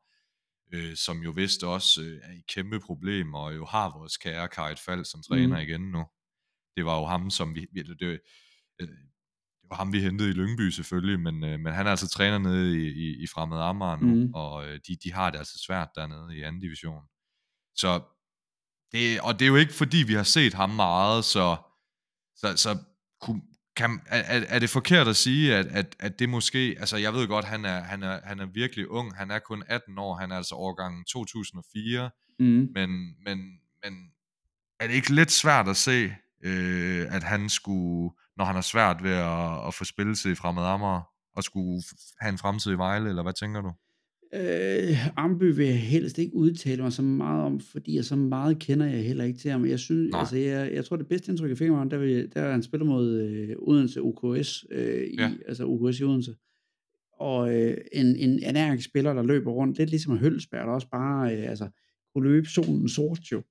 øh, som jo vist også øh, er i kæmpe problemer, og jo har vores kære Karit Fald som træner mm. igen nu. Det var jo ham, som vi... Det, det, øh, det var ham, vi hentede i Lyngby selvfølgelig, men, øh, men han er altså træner nede i, i, i Fremad Amager nu, mm. og øh, de, de har det altså svært dernede i anden division. Så det, og det er jo ikke fordi, vi har set ham meget, så, så, så kunne, kan, er, er det forkert at sige, at, at, at det måske, altså jeg ved godt, han er, han, er, han er virkelig ung, han er kun 18 år, han er altså årgang 2004, Mm. men, men, men er det ikke lidt svært at se, øh, at han skulle, når han har svært ved at, at få spilletid i Fremad Amager, og skulle have en fremtid i Vejle, eller hvad tænker du? Øh, Amby vil jeg helst ikke udtale mig så meget om, fordi jeg så meget kender jeg heller ikke til ham. Jeg synes, Nej. altså jeg, jeg tror det bedste indtryk, jeg fik af ham, der, vil, der er han spiller mod øh, Odense UKS, øh, i, Ja. altså UKS i Odense. Og øh, en, en energisk spiller, der løber rundt, det er ligesom Hølsberg, der også bare øh, altså, kunne løbe solen sort jo.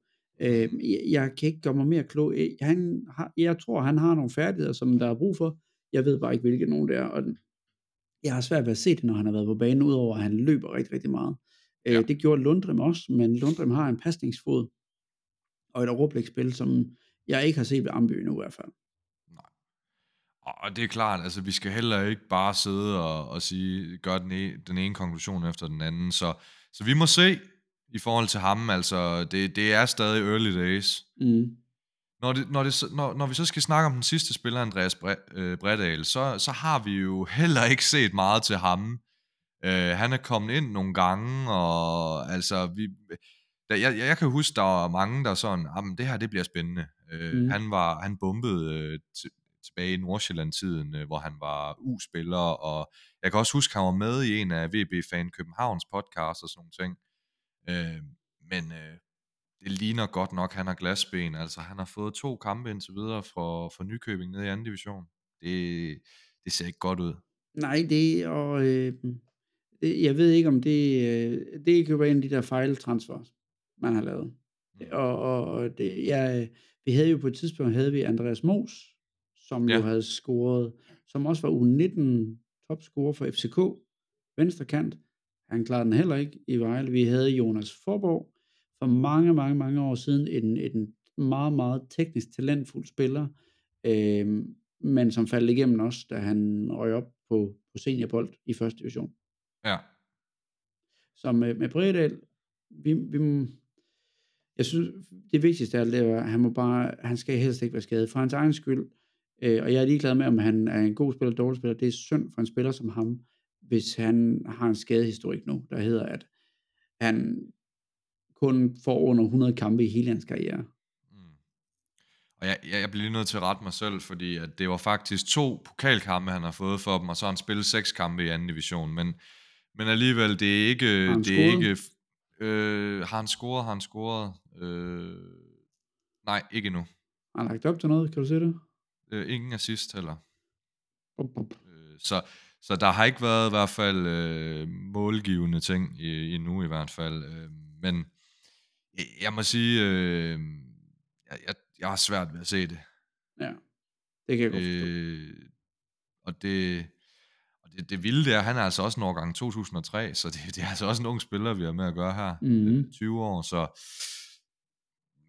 Øh, jeg, kan ikke gøre mig mere klog. Øh, Han har, jeg tror, han har nogle færdigheder, som der er brug for. Jeg ved bare ikke, hvilke nogen det er. Og jeg har svært ved at se det, når han har været på banen, udover at han løber rigtig, rigtig meget. Ja. Ja. Øh, det gjorde Lundrim også, men Lundrim har en pasningsfod og et overblikspil, som jeg ikke har set ved Amby endnu i hvert fald. Og det er klart, altså vi skal heller ikke bare sidde og, og sige, gør den, e, den ene konklusion efter den anden, så, så vi må se i forhold til ham, altså det, det er stadig early days. Mm. Når, det, når, det, når, når vi så skal snakke om den sidste spiller, Andreas Bre- øh, Bredal, så, så har vi jo heller ikke set meget til ham. Øh, han er kommet ind nogle gange, og altså, vi, da, jeg, jeg kan huske, der var mange, der sådan, jamen det her, det bliver spændende. Øh, Mm. Han var, han bombede øh, tilbage i Nordsjælland-tiden, øh, hvor han var U-spiller, og jeg kan også huske, han var med i en af VB Fan Københavns podcast og sådan nogle ting. Øh, men øh, det ligner godt nok, han har glasben. Altså, han har fået to kampe indtil videre for, for Nykøbing nede i anden division. Det, det ser ikke godt ud. Nej, det og øh, jeg ved ikke, om det, øh, det kan være en af de der fejltransfer, man har lavet. Mm. Og, og, det, jeg, vi havde jo på et tidspunkt, havde vi Andreas Mos, som ja. Ja. jo havde scoret, som også var U19 topscorer for FCK, venstre kant. Han klarede den heller ikke i Vejle. Vi havde Jonas Forborg for mange, mange, mange år siden, en, en meget, meget teknisk talentfuld spiller, øh, men som faldt igennem også, da han røg op på, på seniorbold i første division. Ja. Så med, med Bredal, vi, vi, jeg synes, det vigtigste af alt, det er, at han, må bare, han skal helst ikke være skadet. For hans egen skyld, øh, og jeg er ligeglad med, om han er en god spiller eller dårlig spiller, det er synd for en spiller som ham, hvis han har en skadehistorik nu, der hedder, at han kun får under 100 kampe i hele hans karriere. Mm. Og jeg, jeg, jeg bliver lige nødt til at rette mig selv, fordi at det var faktisk to pokalkampe, han har fået for dem, og så har han spillet seks kampe i anden division. Men, men alligevel, det er ikke... Har han det er ikke øh, har han scoret? Har han scoret? Øh, nej, ikke endnu. Har han lagt op til noget? Kan du se det? Øh, ingen assist heller. Bup, bup. Øh, så, så der har ikke været i hvert fald øh, målgivende ting i, endnu i hvert fald. Øh, men jeg, må sige, øh, jeg, jeg, jeg har svært ved at se det. Ja, det kan jeg godt forstå. Øh, og det, og det, det vilde det er, han er altså også en årgang 2003, så det, det er altså også en ung spiller, vi har med at gøre her. Mhm. Øh, 20 år, så...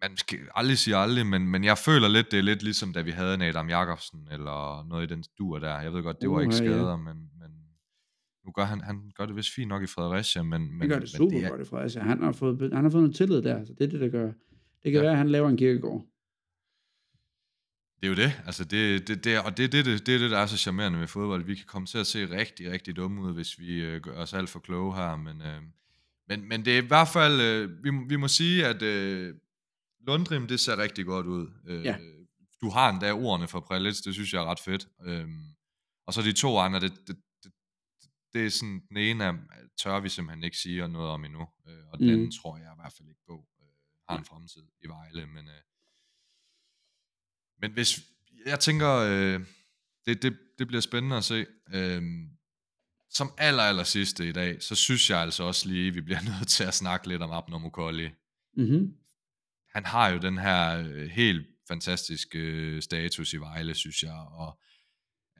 man skal aldrig sige aldrig, men, men jeg føler lidt, det er lidt ligesom, da vi havde en Adam Jakobsen, eller noget i den dur der. Jeg ved godt, det var ikke ja. skader, men, men nu gør han, han gør det vist fint nok i Fredericia, men, men Det gør det men super er- godt i Fredericia. Han har fået, han har fået noget tillid der, så det er det, der gør. Det kan Ja. være, at han laver en kirkegård. Det er jo det, altså det, det, det og det er det, det, det, det, der er så charmerende med fodbold. Vi kan komme til at se rigtig, rigtig dumme ud, hvis vi øh, gør os alt for kloge her, men, øh, men, men det er i hvert fald, øh, vi, vi må sige, at øh, Lundrim, det ser rigtig godt ud. Øh, Ja. Du har endda ordene for Prelitz, det synes jeg er ret fedt. Øh, og så de to andre, det, det, det, det er sådan, den ene af, tør vi simpelthen ikke sige noget om endnu, øh, og den Mm. anden tror jeg i hvert fald ikke på, øh, har en fremtid i Vejle, men... Øh, men hvis, jeg tænker, øh, det, det, det bliver spændende at se. Øh, som aller, aller sidste i dag, så synes jeg altså også lige, vi bliver nødt til at snakke lidt om Abner Mukolli. Mm-hmm. Han har jo den her øh, helt fantastiske øh, status i Vejle, synes jeg, og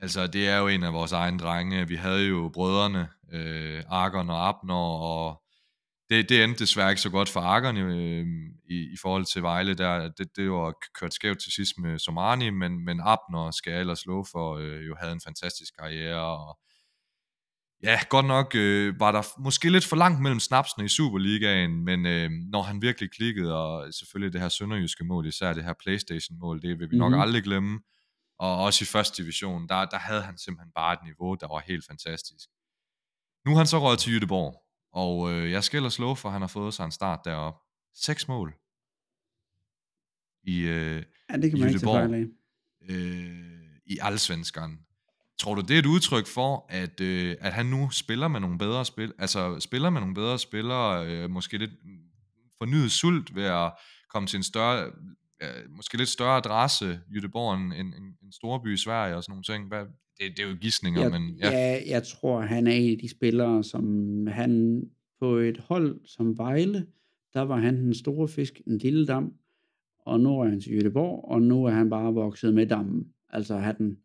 altså, det er jo en af vores egne drenge. Vi havde jo brødrene, øh, Argon og Abner, og det, det endte desværre ikke så godt for Argon øh, i, i forhold til Vejle. Der, det, det var kørt skævt til sidst med Somani, men, men Abner skal jeg ellers love for, øh, jo havde en fantastisk karriere, og ja, godt nok øh, var der måske lidt for langt mellem snapsene i Superligaen, men øh, når han virkelig klikkede, og selvfølgelig det her sønderjyske mål, især det her Playstation-mål, det vil vi nok Mhm. aldrig glemme, og også i første division, der, der havde han simpelthen bare et niveau, der var helt fantastisk. Nu er han så røget til Jødeborg, og øh, jeg skal ellers love for, at han har fået sig en start deroppe. Seks mål i, øh, Ja, det kan I man ikke tage øh, i Allsvenskeren. Tror du, det er et udtryk for, at, øh, at han nu spiller med nogle bedre spil, altså spiller med nogle bedre spillere, øh, måske lidt fornyet sult ved at komme til en større, øh, måske lidt større adresse, Jødeborg, en, en, en storby i Sverige og sådan nogle ting. Hvad, det, det er jo gissninger, Jeg, men ja. ja. jeg tror, han er en af de spillere, som han på et hold som Vejle, der var han den store fisk, en lille dam, og nu er han til Jødeborg, og nu er han bare vokset med dammen. Altså han,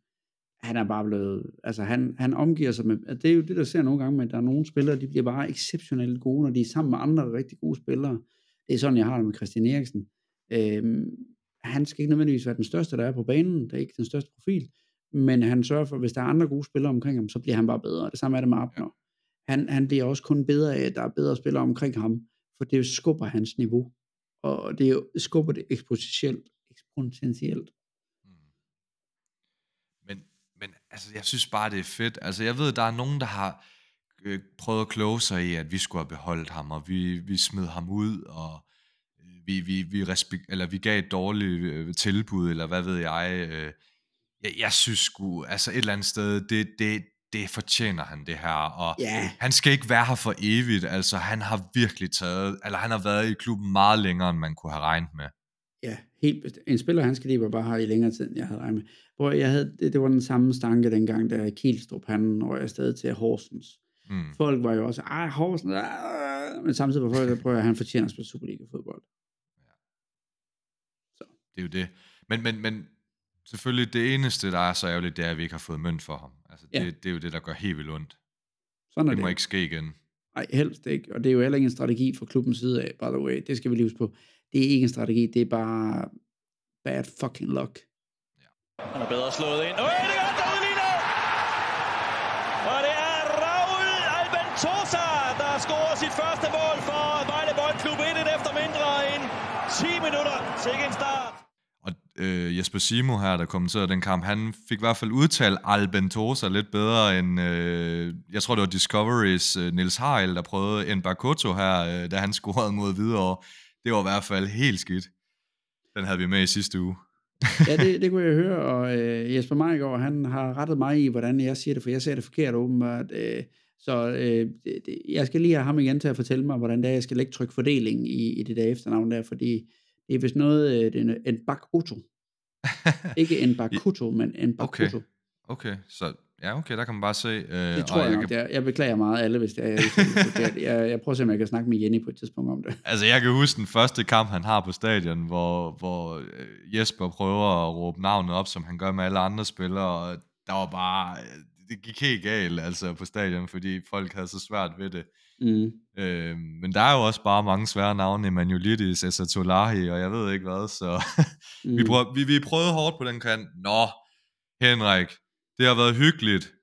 han er bare blevet, altså han, han omgiver sig med, det er jo det, der ser nogle gange med, at der er nogle spillere, de bliver bare exceptionelt gode, når de er sammen med andre rigtig gode spillere. Det er sådan, jeg har det med Christian Eriksen. Øhm, han skal ikke nødvendigvis være den største, der er på banen, det er ikke den største profil, men han sørger for, at hvis der er andre gode spillere omkring ham, så bliver han bare bedre. Det samme er det med Abner. Han, han bliver også kun bedre af, at der er bedre spillere omkring ham, for det skubber hans niveau. Og det er skubber det eksponentielt. eksponentielt. Men, altså, jeg synes bare, det er fedt. Altså, jeg ved, der er nogen, der har øh, prøvet at kloge sig i, at vi skulle have beholdt ham, og vi, vi smed ham ud, og øh, vi, vi, vi, respek- eller vi gav et dårligt øh, tilbud, eller hvad ved jeg. Øh, jeg, jeg synes sgu, altså et eller andet sted, det, det, det fortjener han det her, og Ja. han skal ikke være her for evigt, altså han har virkelig taget, eller han har været i klubben meget længere, end man kunne have regnet med. Ja, helt. En spiller, han skal lige bare have i længere tid, end jeg havde regnet med. Hvor jeg havde, det, det var den samme stanke dengang, da Kielstrup, han røg afsted til Horsens. Mm. Folk var jo også, ej, Horsens, ah, men samtidig var folk, der prøver, at han fortjener at spille Superliga-fodbold. Det er jo det. Men, men, men selvfølgelig det eneste, der er så ærgerligt, det er, at vi ikke har fået mønt for ham. Altså, det, Ja. det er jo det, der gør helt vildt ondt. Sådan er Det det. må ikke ske igen. Nej, helst ikke. Og det er jo heller ikke en strategi fra klubbens side af, by the way. Det skal vi lige huske på. Det er ikke en strategi, det er bare bad fucking luck. Han er bedre slået ind. Øh, det er godt, der udligner! Og det er Raul Albentosa, der scorer sit første mål for Vejle Boldklub 1 efter mindre end 10 minutter. Sikke en start. Og øh, Jesper Simo her, der kommenterede den kamp, han fik i hvert fald udtalt Albentosa lidt bedre end, øh, jeg tror det var Discoveries øh, Nils Harald, der prøvede en Bakoto her, øh, da han scorede mod Hvidovre. Det var i hvert fald helt skidt. Den havde vi med i sidste uge. Ja, det, det kunne jeg høre, og øh, Jesper Meigaard, han har rettet mig i, hvordan jeg siger det, for jeg ser det forkert åbenbart. Øh, så øh, det, jeg skal lige have ham igen til at fortælle mig, hvordan det er, jeg skal lægge tryk fordelingen i, i det der efternavn der, fordi det er vist noget, øh, det er en Bakuto. Ikke en Bakuto, men en Okay. Bakuto. Okay, så ja, okay, der kan man bare se. Øh, Det tror jeg, nok, kan, er. Jeg beklager meget alle, hvis det er, jeg, jeg, jeg prøver at se, om jeg kan snakke med Jenny på et tidspunkt om det. Altså, jeg kan huske den første kamp, han har på stadion, hvor, hvor øh, Jesper prøver at råbe navnet op, som han gør med alle andre spillere, og der var bare... øh, det gik helt galt altså, på stadion, fordi folk havde så svært ved det. Mm. Øh, men der er jo også bare mange svære navne, Emanuelidis, Esatolahi, og jeg ved ikke hvad, så mm. vi, prøv, vi, vi prøvede hårdt på den kant. Nå, Henrik, det har været hyggeligt.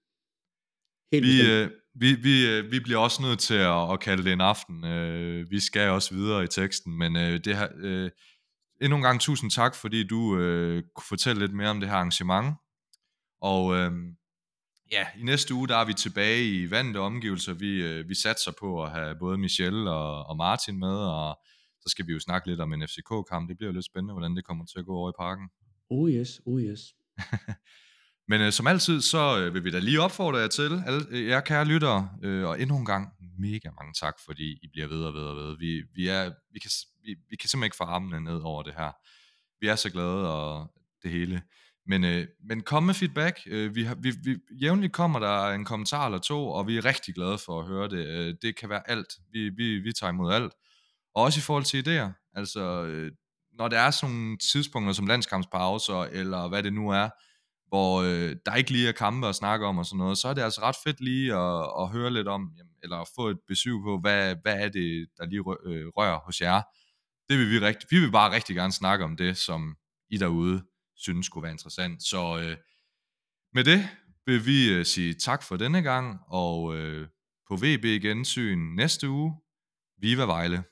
Helt vi, øh, vi, vi, øh, vi bliver også nødt til at, at kalde det en aften. Øh, vi skal også videre i teksten, men øh, det her, øh, endnu en gang tusind tak, fordi du øh, kunne fortælle lidt mere om det her arrangement. Og øh, ja, i næste uge, der er vi tilbage i vante omgivelser. Vi, øh, vi satser på at have både Michelle og, og Martin med, og så skal vi jo snakke lidt om en FCK-kamp. Det bliver jo lidt spændende, hvordan det kommer til at gå over i parken. Oh yes, oh yes. Men øh, som altid, så øh, vil vi da lige opfordre jer til, alle øh, jer kære lyttere, øh, og endnu en gang mega mange tak, fordi I bliver ved og ved og ved. Vi, vi, er, vi, kan, vi, vi kan simpelthen ikke få armene ned over det her. Vi er så glade og det hele. Men, øh, men kom med feedback. Øh, vi har, vi, vi, jævnligt kommer der en kommentar eller to, og vi er rigtig glade for at høre det. Øh, det kan være alt. Vi, vi, vi tager imod alt. Og også i forhold til idéer. Altså, øh, når der er sådan nogle tidspunkter som landskampspauser, eller hvad det nu er, hvor øh, der ikke lige er kampe at snakke om og sådan noget, så er det altså ret fedt lige at, at høre lidt om, jamen, eller få et besøg på, hvad, hvad er det, der lige rø- øh, rører hos jer. Det vil vi rigtig, vi vil bare rigtig gerne snakke om det, som I derude synes kunne være interessant. Så øh, med det vil vi øh, sige tak for denne gang, og øh, på VB gensyn næste uge. Viva Vejle!